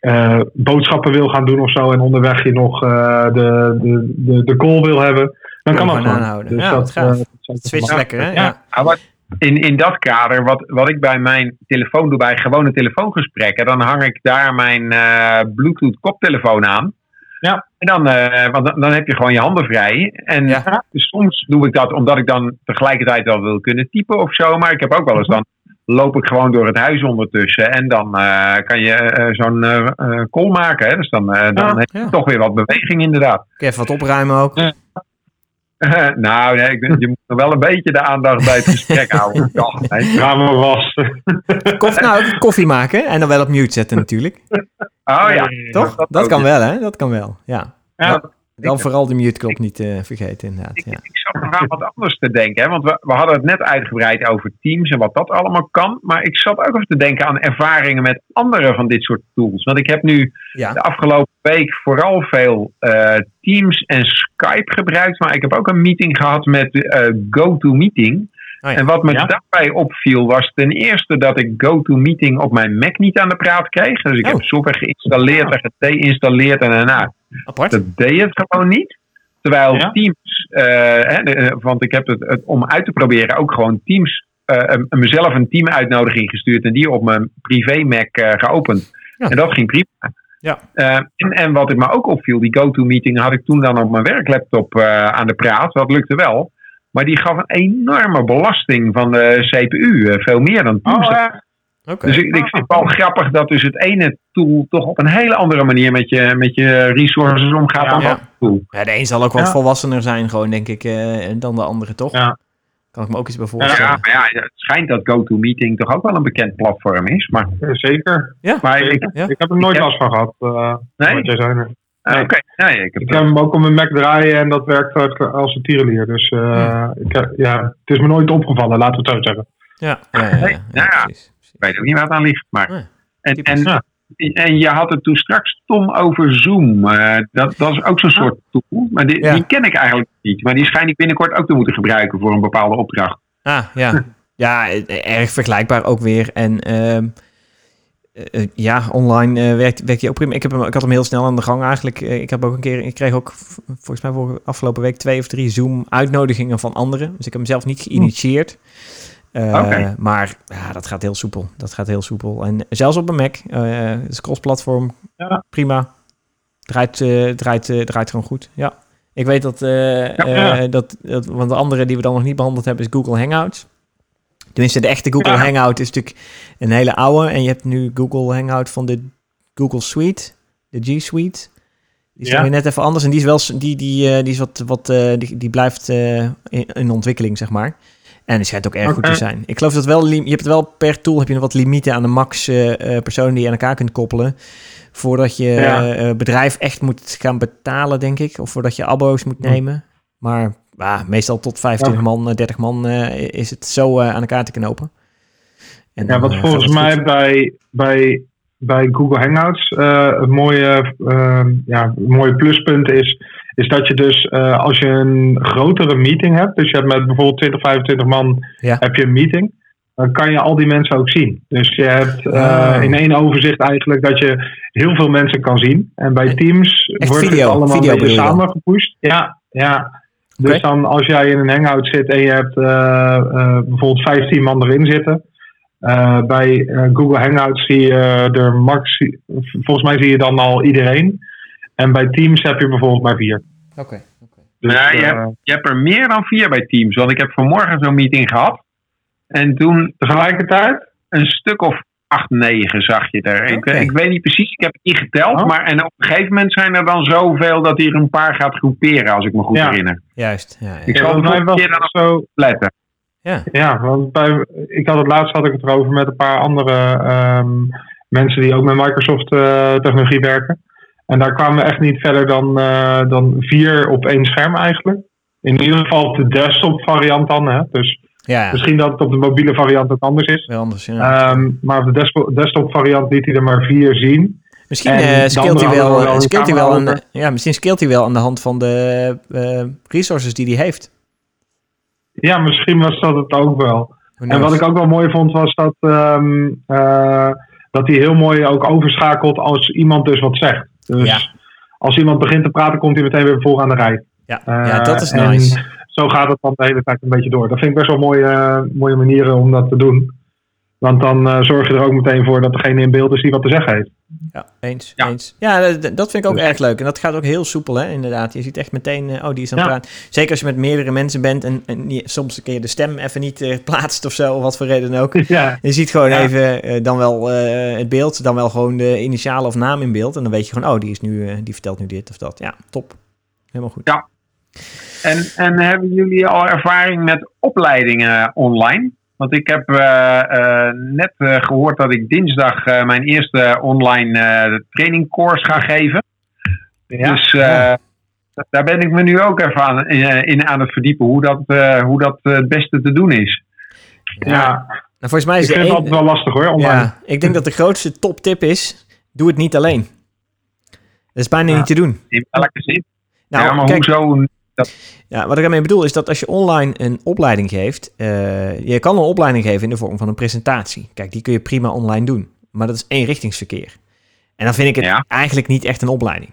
Speaker 3: uh, boodschappen wil gaan doen of zo en onderweg je nog uh, de, de, de, de call wil hebben, dan kan dat gewoon.
Speaker 1: aanhouden. Dus ja, dat, uh, dat switcht lekker, hè? Ja.
Speaker 2: ja. In, in dat kader, wat, wat ik bij mijn telefoon doe, bij gewone telefoongesprekken, dan hang ik daar mijn uh, Bluetooth koptelefoon aan.
Speaker 3: Ja.
Speaker 2: En dan, uh, want dan, dan heb je gewoon je handen vrij. En
Speaker 1: ja.
Speaker 2: soms doe ik dat omdat ik dan tegelijkertijd wel wil kunnen typen of zo. Maar ik heb ook wel eens dan loop ik gewoon door het huis ondertussen. En dan uh, kan je uh, zo'n call maken. Hè? Dus dan, dan
Speaker 1: ja,
Speaker 2: heb je
Speaker 1: ja.
Speaker 2: toch weer wat beweging inderdaad.
Speaker 1: Even wat opruimen ook.
Speaker 2: Nou, nee, ik, je moet nog wel een beetje de aandacht bij het gesprek houden.
Speaker 3: Ja, Ramen wassen.
Speaker 1: Koffie, nou, koffie maken en dan wel op mute zetten natuurlijk.
Speaker 2: Oh ja.
Speaker 1: Toch? Dat, dat kan wel, hè? Dat kan wel, ja.
Speaker 3: ja.
Speaker 1: Dan vooral de mute-knop niet uh, vergeten, inderdaad.
Speaker 2: Ik,
Speaker 1: ja.
Speaker 2: ik zat nog aan wat anders te denken. Hè? Want we, we hadden het net uitgebreid over Teams en wat dat allemaal kan. Maar ik zat ook even te denken aan ervaringen met andere van dit soort tools. Want ik heb nu
Speaker 1: ja.
Speaker 2: de afgelopen week vooral veel uh, Teams en Skype gebruikt. Maar ik heb ook een meeting gehad met uh, GoToMeeting. Oh ja. En wat me ja? daarbij opviel was ten eerste dat ik GoToMeeting op mijn Mac niet aan de praat kreeg. Dus ik
Speaker 1: oh.
Speaker 2: heb software geïnstalleerd en gedeinstalleerd en daarna.
Speaker 1: Apart.
Speaker 2: Dat deed het gewoon niet. Terwijl ja? Teams, uh, hè, want ik heb het, het, om uit te proberen ook gewoon Teams, uh, mezelf een teamuitnodiging gestuurd en die op mijn privé Mac uh, geopend. Ja. En dat ging prima.
Speaker 1: Ja.
Speaker 2: En, en, wat ik me ook opviel, die GoToMeeting had ik toen dan op mijn werklaptop aan de praat. Dat lukte wel. Maar die gaf een enorme belasting van de CPU. veel meer dan Teams.
Speaker 3: Oh.
Speaker 2: Okay. Dus ik, ik vind het wel grappig dat dus het ene tool toch op een hele andere manier met je, met je resources omgaat
Speaker 1: ja,
Speaker 2: dan
Speaker 1: ja.
Speaker 2: dat tool.
Speaker 1: Ja, de een zal ook wat ja. volwassener zijn, gewoon denk ik, uh, dan de andere toch?
Speaker 3: Ja.
Speaker 1: Kan ik me ook iets bij voorstellen.
Speaker 2: Ja, maar ja, het schijnt dat GoToMeeting toch ook wel een bekend platform is. Maar...
Speaker 3: Zeker.
Speaker 1: Ja.
Speaker 3: Maar ik, ik heb er nooit last van gehad. Uh,
Speaker 2: nee?
Speaker 3: Wat jij zei.
Speaker 2: Nee. Oké, okay. nee, ik heb,
Speaker 3: ik heb hem ook op mijn Mac draaien en dat werkt als een tierenlier. Dus uh,
Speaker 1: Hmm.
Speaker 3: ik, ja, het is me nooit opgevallen, laten we het zo zeggen.
Speaker 1: Ja, ja, ja, ja,
Speaker 2: Ik weet ook niet waar het aan ligt. Maar.
Speaker 1: Nee,
Speaker 2: en, en, en je had het toen straks, Tom, over Zoom. Uh, dat, dat is ook zo'n soort tool. Maar die, die, ken ik eigenlijk niet. Maar die schijn ik binnenkort ook te moeten gebruiken voor een bepaalde opdracht.
Speaker 1: Ah, ja. ja, erg vergelijkbaar ook weer. En uh, uh, ja, online uh, werkt, werkt hij ook prima. Ik, heb hem, ik had hem heel snel aan de gang eigenlijk. Uh, ik heb ook een keer, ik kreeg ook volgens mij voor afgelopen week twee of drie Zoom-uitnodigingen van anderen. Dus ik heb hem zelf niet geïnitieerd. Uh, okay. Maar ja, dat gaat heel soepel. Dat gaat heel soepel. En zelfs op een Mac, uh, het is cross-platform,
Speaker 3: ja.
Speaker 1: prima. Draait, uh, draait, draait gewoon goed. Ja. Ik weet dat, ja, dat, dat, want de andere die we dan nog niet behandeld hebben is Google Hangouts. Tenminste, de echte Google. Hangout is natuurlijk een hele oude. En je hebt nu Google Hangout van de Google Suite, de G Suite. Die is ja. weer net even anders. En die is wel die, die, die is wat, wat die, die blijft in, in ontwikkeling, zeg maar. En die schijnt ook erg okay. goed te zijn. Ik geloof dat wel, je hebt wel per tool heb je wat limieten aan de max uh, personen die je aan elkaar kunt koppelen. Voordat je ja. uh, bedrijf echt moet gaan betalen, denk ik. Of voordat je abbo's moet nemen. Maar uh, meestal tot 25 ja. man, 30 man uh, is het zo aan elkaar te knopen.
Speaker 3: En ja, wat volgens mij bij, bij, bij Google Hangouts een mooie, ja, mooie pluspunt is is dat je dus uh, als je een grotere meeting hebt, dus je hebt met bijvoorbeeld 20, 25 man
Speaker 1: ja.
Speaker 3: heb je een meeting, dan kan je al die mensen ook zien. Dus je hebt uh, oh. in één overzicht eigenlijk dat je heel veel mensen kan zien. En bij Teams
Speaker 1: Echt
Speaker 3: wordt
Speaker 1: video,
Speaker 3: het allemaal
Speaker 1: video
Speaker 3: een beetje samen gepusht. Ja, ja. Dus dan als jij in een hangout zit en je hebt uh, bijvoorbeeld 15 man erin zitten, Eh, bij eh, Google Hangouts zie je er max, volgens mij zie je dan al iedereen. En bij Teams heb je bijvoorbeeld maar vier.
Speaker 1: Oké.
Speaker 2: Dus, ja, je, hebt, je hebt er meer dan vier bij Teams. Want ik heb vanmorgen zo'n meeting gehad. En toen tegelijkertijd een stuk of 8, 9 zag je er. Ik, ik, weet niet precies, ik heb het niet geteld. Oh. Maar en op een gegeven moment zijn er dan zoveel dat hij er een paar gaat groeperen, als ik me goed herinner.
Speaker 1: Juist. Ja, ja.
Speaker 3: Ik zal ja, het keer dan zo letten.
Speaker 1: Ja,
Speaker 3: ja want bij, ik had het laatst had ik het erover met een paar andere um, mensen die ook met Microsoft uh, technologie werken. En daar kwamen we echt niet verder dan, uh, dan vier op één scherm eigenlijk. In ieder geval op de desktop variant dan. Hè? Dus ja. Misschien dat het op de mobiele variant het anders is.
Speaker 1: Wel anders, ja.
Speaker 3: Um, maar op de desktop variant liet hij er maar vier zien.
Speaker 1: Misschien uh, scheelt hij wel, wel, scheelt hij wel aan de, ja, misschien scheelt hij wel aan de hand van de uh, resources die hij heeft.
Speaker 3: Ja, misschien was dat het ook wel. En wat ik ook wel mooi vond was dat, um, uh, dat hij heel mooi ook overschakelt als iemand dus wat zegt. Dus ja. als iemand begint te praten, komt hij meteen weer voor aan de rij.
Speaker 1: Ja, ja dat is nice
Speaker 3: zo gaat het dan de hele tijd een beetje door. Dat vind ik best wel mooie, mooie manieren om dat te doen. Want dan uh, zorg je er ook meteen voor dat degene in beeld is die wat te zeggen heeft.
Speaker 1: Ja, eens. Ja, eens. ja dat vind ik ook erg leuk. En dat gaat ook heel soepel, hè, inderdaad. Je ziet echt meteen, uh, oh, die is aan het praten. Zeker als je met meerdere mensen bent en, en je, soms kun je de stem even niet uh, plaatst of zo, of wat voor reden ook.
Speaker 3: Ja.
Speaker 1: Je ziet gewoon even dan wel het beeld, dan wel gewoon de initialen of naam in beeld. En dan weet je gewoon, oh, die, is nu, die vertelt nu dit of dat. Ja, top. Helemaal goed.
Speaker 2: Ja, en, en hebben jullie al ervaring met opleidingen online? Want ik heb uh, uh, net uh, gehoord dat ik dinsdag mijn eerste online trainingcourse ga geven. Ja. Dus daar ben ik me nu ook even aan, in, aan het verdiepen hoe dat, hoe dat het beste te doen is.
Speaker 3: Ja, ja.
Speaker 1: Nou, volgens mij is
Speaker 3: ik vind het wel lastig hoor, online. Ja,
Speaker 1: ik denk dat de grootste toptip is, doe het niet alleen. Dat is bijna niet te doen.
Speaker 2: In welke zin? Nou, ja, maar kijk, hoezo
Speaker 1: ja, wat ik daarmee bedoel is dat als je online een opleiding geeft, uh, je kan een opleiding geven in de vorm van een presentatie. Kijk, die kun je prima online doen, maar dat is eenrichtingsverkeer. En dan vind ik het eigenlijk niet echt een opleiding.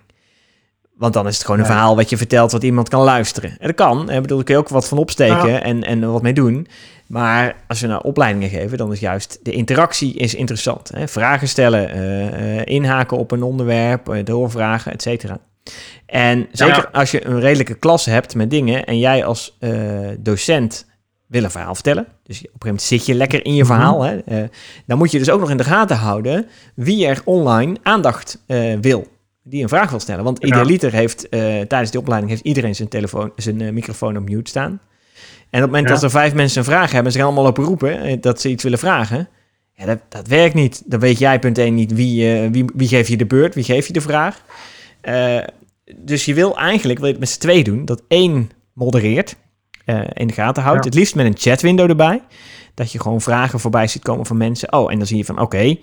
Speaker 1: Want dan is het gewoon een verhaal wat je vertelt wat iemand kan luisteren. En dat kan, ik bedoel, daar kun je ook wat van opsteken en, en wat mee doen. Maar als we naar opleidingen geven, dan is juist de interactie is interessant. Hè? Vragen stellen, uh, uh, inhaken op een onderwerp, doorvragen, et cetera. En zeker als je een redelijke klas hebt met dingen en jij als uh, docent wil een verhaal vertellen. Dus op een gegeven moment zit je lekker in je mhm. verhaal. Hè? Uh, dan moet je dus ook nog in de gaten houden wie er online aandacht uh, wil. Die een vraag wil stellen. Want idealiter heeft tijdens die opleiding heeft iedereen zijn, telefoon, zijn microfoon op mute staan. En op het moment dat er vijf mensen een vraag hebben, ze gaan allemaal lopen roepen dat ze iets willen vragen. Ja, dat, dat werkt niet. Dan weet jij punt één niet wie, wie, wie geeft je de beurt, wie geeft je de vraag. Uh, dus je wil eigenlijk, wil je het met z'n twee doen, dat één modereert, uh, in de gaten houdt. Het liefst met een chatwindow erbij. Dat je gewoon vragen voorbij ziet komen van mensen. Oh, en dan zie je van, oké, okay,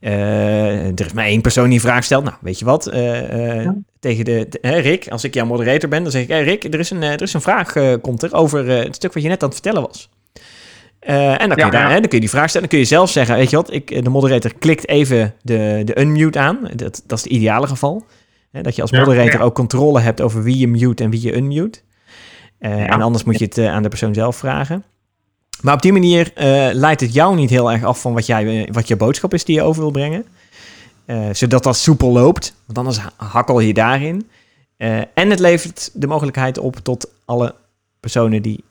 Speaker 1: uh, er is maar één persoon die een vraag stelt. Nou, weet je wat? Ja. Tegen de, Rick, als ik jouw moderator ben, dan zeg ik, hey Rick, er is een, er is een vraag, komt er, over het stuk wat je net aan het vertellen was. en dan kun, je daar, hè, dan kun je die vraag stellen. Dan kun je zelf zeggen, weet je wat, ik, de moderator klikt even de, de unmute aan. Dat, dat is het ideale geval. Hè, dat je als moderator ook controle hebt over wie je mute en wie je unmute. Uh, En anders moet je het uh, aan de persoon zelf vragen. Maar op die manier uh, leidt het jou niet heel erg af van wat, jij, wat je boodschap is die je over wil brengen. zodat dat soepel loopt, want anders hakkel je daarin. en het levert de mogelijkheid op tot alle personen die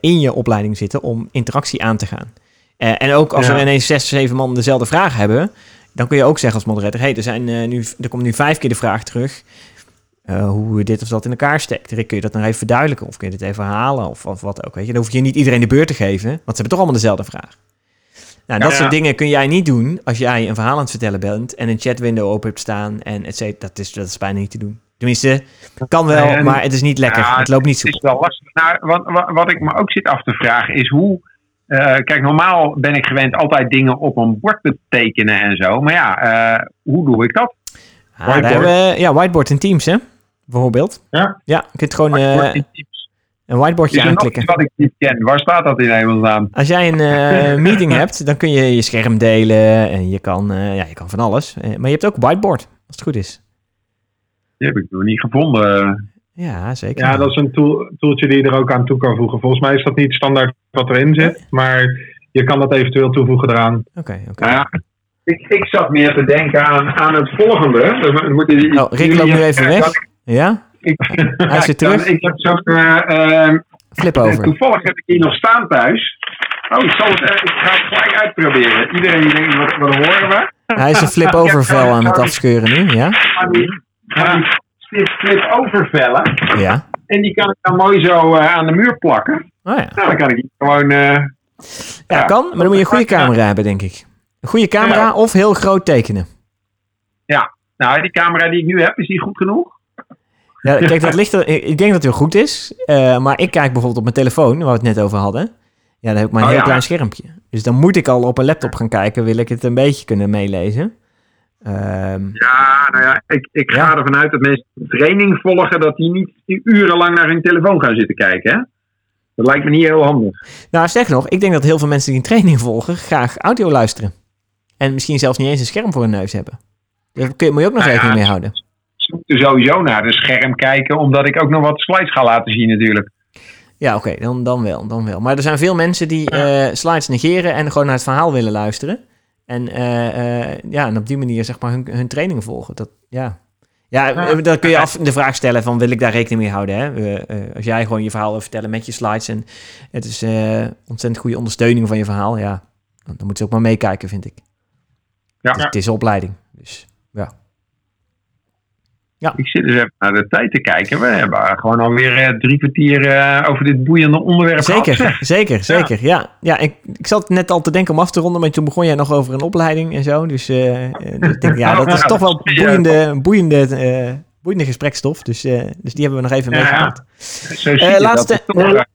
Speaker 1: in je opleiding zitten om interactie aan te gaan. en ook als er ineens zes, zeven man dezelfde vraag hebben, dan kun je ook zeggen als moderator: hey, er, zijn, uh, nu, er komt nu vijf keer de vraag terug. Uh, hoe dit of dat in elkaar steekt. Kun je dat nog even verduidelijken? Of kun je dit even herhalen? Of, of wat ook. Weet je? Dan hoef je niet iedereen de beurt te geven, want ze hebben toch allemaal dezelfde vraag. Nou, dat soort dingen kun jij niet doen als jij een verhaal aan het vertellen bent en een chatwindow open hebt staan en et cetera. Dat is, dat is bijna niet te doen. Tenminste, kan wel, maar het is niet lekker. het loopt niet zo.
Speaker 2: Het is wel lastig. Nou, wat, wat, wat ik me ook zit af te vragen is hoe uh, kijk, normaal ben ik gewend altijd dingen op een bord te tekenen en zo. Maar ja, uh, hoe doe ik dat?
Speaker 1: Ah, whiteboard. We, ja, whiteboard in Teams, hè? Bijvoorbeeld.
Speaker 3: Ja.
Speaker 1: Ja, je kunt gewoon uh, een whiteboardje aanklikken.
Speaker 2: wat ik niet ken. Waar staat dat in hemelsnaam?
Speaker 1: Als jij een meeting hebt, dan kun je je scherm delen en je kan, ja, je kan van alles. maar je hebt ook whiteboard, als het goed is.
Speaker 2: Die heb ik nog niet gevonden.
Speaker 1: Ja, zeker.
Speaker 3: Ja, dat is een tool, tooltje die je er ook aan toe kan voegen. Volgens mij is dat niet standaard wat erin zit, maar je kan dat eventueel toevoegen eraan.
Speaker 1: Oké, oké.
Speaker 2: Nou ja, ik, ik zat meer te denken aan, aan het volgende. Dan moeten die-
Speaker 1: Oh, Rick loopt nu even weg. Ja?
Speaker 2: Ik,
Speaker 1: Hij weer terug.
Speaker 2: Ik heb zo'n... eh, eh,
Speaker 1: Flip over.
Speaker 2: toevallig heb ik hier nog staan thuis. Oh, ik, zal het, eh, ik ga het gelijk uitproberen. Iedereen die denkt, wat, wat horen we?
Speaker 1: Hij is een flip over vel aan het afscheuren nu, ja?
Speaker 2: Die, flip, flip overvellen.
Speaker 1: Ja.
Speaker 2: En die kan ik dan mooi zo eh, aan de muur plakken.
Speaker 1: Oh ja.
Speaker 2: Nou, dan kan ik die gewoon... eh,
Speaker 1: Ja, kan, maar dan moet je een goede camera hebben, denk ik. Een goede camera
Speaker 2: Ja.
Speaker 1: of heel groot tekenen.
Speaker 2: nou, die camera die ik nu heb, is die goed genoeg?
Speaker 1: Ja, kijk, dat ligt er, ik denk dat het heel goed is. eh, maar ik kijk bijvoorbeeld op mijn telefoon, waar we het net over hadden. Ja, dan heb ik maar een
Speaker 2: Oh,
Speaker 1: heel
Speaker 2: ja.
Speaker 1: klein schermpje. Dus dan moet ik al op een laptop gaan kijken, wil ik het een beetje kunnen meelezen. Ehm,
Speaker 2: Ja, nou ja, ik, ik
Speaker 1: Ja.
Speaker 2: ga ervan uit dat mensen training volgen, dat die niet urenlang naar hun telefoon gaan zitten kijken. Hè? Dat lijkt me niet heel handig.
Speaker 1: nou, zeg nog, ik denk dat heel veel mensen die een training volgen graag audio luisteren. En misschien zelfs niet eens een scherm voor hun neus hebben. Daar kun je, moet je ook nog
Speaker 2: Nou ja,
Speaker 1: rekening mee houden.
Speaker 2: Ze moeten sowieso naar de scherm kijken, omdat ik ook nog wat slides ga laten zien natuurlijk.
Speaker 1: Ja, oké, dan, dan wel, dan wel. Maar er zijn veel mensen die eh, slides negeren en gewoon naar het verhaal willen luisteren. En, eh, eh, ja, en op die manier zeg maar hun, hun training volgen. Dat, ja. Ja,
Speaker 2: Ja.
Speaker 1: eh, dan kun je af de vraag stellen van wil ik daar rekening mee houden. Hè? Als jij gewoon je verhaal wil vertellen met je slides en het is ontzettend goede ondersteuning van je verhaal. Ja, dan, moeten ze ook maar meekijken, vind ik.
Speaker 2: Ja.
Speaker 1: Het, is, het is een opleiding. Dus
Speaker 2: Ik zit dus even naar de tijd te kijken. We hebben gewoon alweer eh, drie kwartier eh, over dit boeiende onderwerp gehad.
Speaker 1: Zeker, zeker, zeker. Ja, ja ik, ik zat net al te denken om af te ronden, maar toen begon jij nog over een opleiding en zo. Dus eh, dus ik denk, ja, dat is toch wel boeiende, boeiende, boeiende gesprekstof. Dus, dus die hebben we nog even
Speaker 2: Ja,
Speaker 1: meegemaakt. Laatste-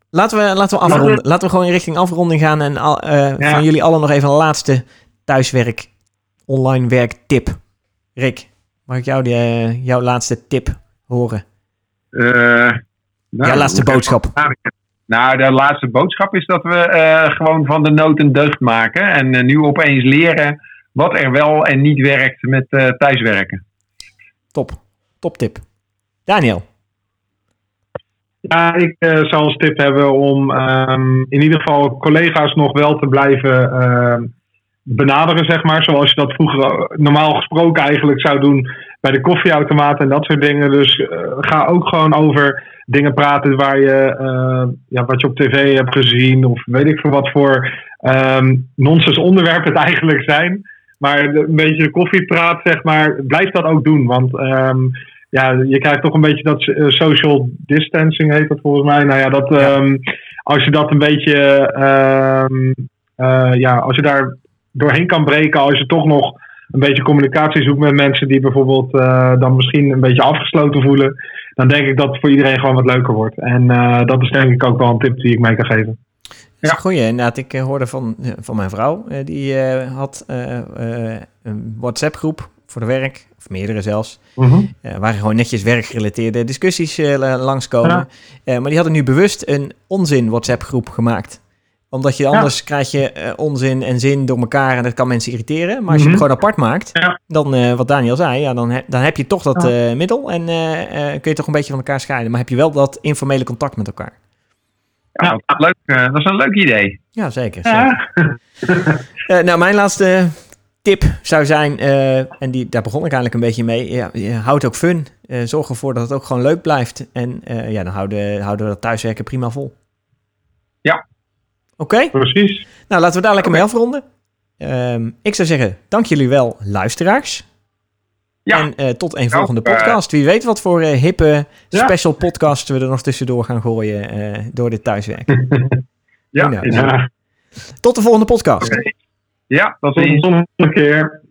Speaker 1: Laten we, laten we afronden. Laten we gewoon richting afronding gaan en al,
Speaker 2: Ja.
Speaker 1: van jullie allen nog even een laatste thuiswerk, online werktip. Rick, mag ik jou de, eh, jouw laatste tip horen?
Speaker 2: eh, nou,
Speaker 1: jouw laatste boodschap.
Speaker 2: Nou, de laatste boodschap is dat we eh, gewoon van de nood een deugd maken. En nu opeens leren wat er wel en niet werkt met eh, thuiswerken.
Speaker 1: Top, top tip. Daniel.
Speaker 3: Ja, ik zou als tip hebben om ehm, in ieder geval collega's nog wel te blijven ehm, benaderen, zeg maar. Zoals je dat vroeger eh, normaal gesproken eigenlijk zou doen bij de koffieautomaat en dat soort dingen. Dus eh, ga ook gewoon over dingen praten waar je, eh, ja, wat je op tv hebt gezien of weet ik veel wat voor ehm nonsens onderwerpen het eigenlijk zijn. Maar een beetje de koffiepraat, zeg maar, blijf dat ook doen. Want ehm, ja, je krijgt toch een beetje dat social distancing heet dat volgens mij. Nou ja, dat, ehm, als je dat een beetje, ja, als je daar doorheen kan breken, als je toch nog een beetje communicatie zoekt met mensen die bijvoorbeeld eh, dan misschien een beetje afgesloten voelen, dan denk ik dat het voor iedereen gewoon wat leuker wordt. En eh, dat is denk ik ook wel een tip die ik mee kan geven.
Speaker 1: Dat is een goeie. Inderdaad, ik eh, hoorde van, van mijn vrouw. eh, die eh, had een WhatsApp-groep voor de werk. Of meerdere zelfs. eh waar gewoon netjes werkgerelateerde discussies la- langskomen.
Speaker 3: Ja.
Speaker 1: Eh, maar die hadden nu bewust een onzin WhatsApp-groep gemaakt. Omdat je anders krijg je eh, onzin en zin door elkaar. En dat kan mensen irriteren. Maar als je
Speaker 3: Mhm.
Speaker 1: het gewoon apart maakt.
Speaker 3: Ja.
Speaker 1: Dan, eh, wat Daniel zei, ja, dan, he- dan heb je toch dat
Speaker 3: Ja.
Speaker 1: eh, middel. En kun je toch een beetje van elkaar scheiden. Maar heb je wel dat informele contact met elkaar.
Speaker 2: Ja. Dat, is leuk, dat is een leuk idee.
Speaker 1: Ja, zeker. zeker. Nou, mijn laatste tip zou zijn, en die, daar begon ik eigenlijk een beetje mee. Ja, je houdt ook fun. Zorg ervoor dat het ook gewoon leuk blijft. En eh, ja, dan houden, houden we dat thuiswerken prima vol.
Speaker 2: Ja.
Speaker 1: Oké,
Speaker 3: Precies.
Speaker 1: nou laten we daar lekker mee afronden. Ehm, ik zou zeggen, dank jullie wel, luisteraars.
Speaker 2: Ja.
Speaker 1: En eh, tot een
Speaker 2: Nou,
Speaker 1: volgende
Speaker 2: eh,
Speaker 1: podcast. Wie weet wat voor eh, hippe
Speaker 3: Ja.
Speaker 1: special podcast we er nog tussendoor gaan gooien door dit thuiswerken.
Speaker 2: Ja,
Speaker 1: Nou, Tot de volgende podcast.
Speaker 2: ja
Speaker 3: tot de volgende keer.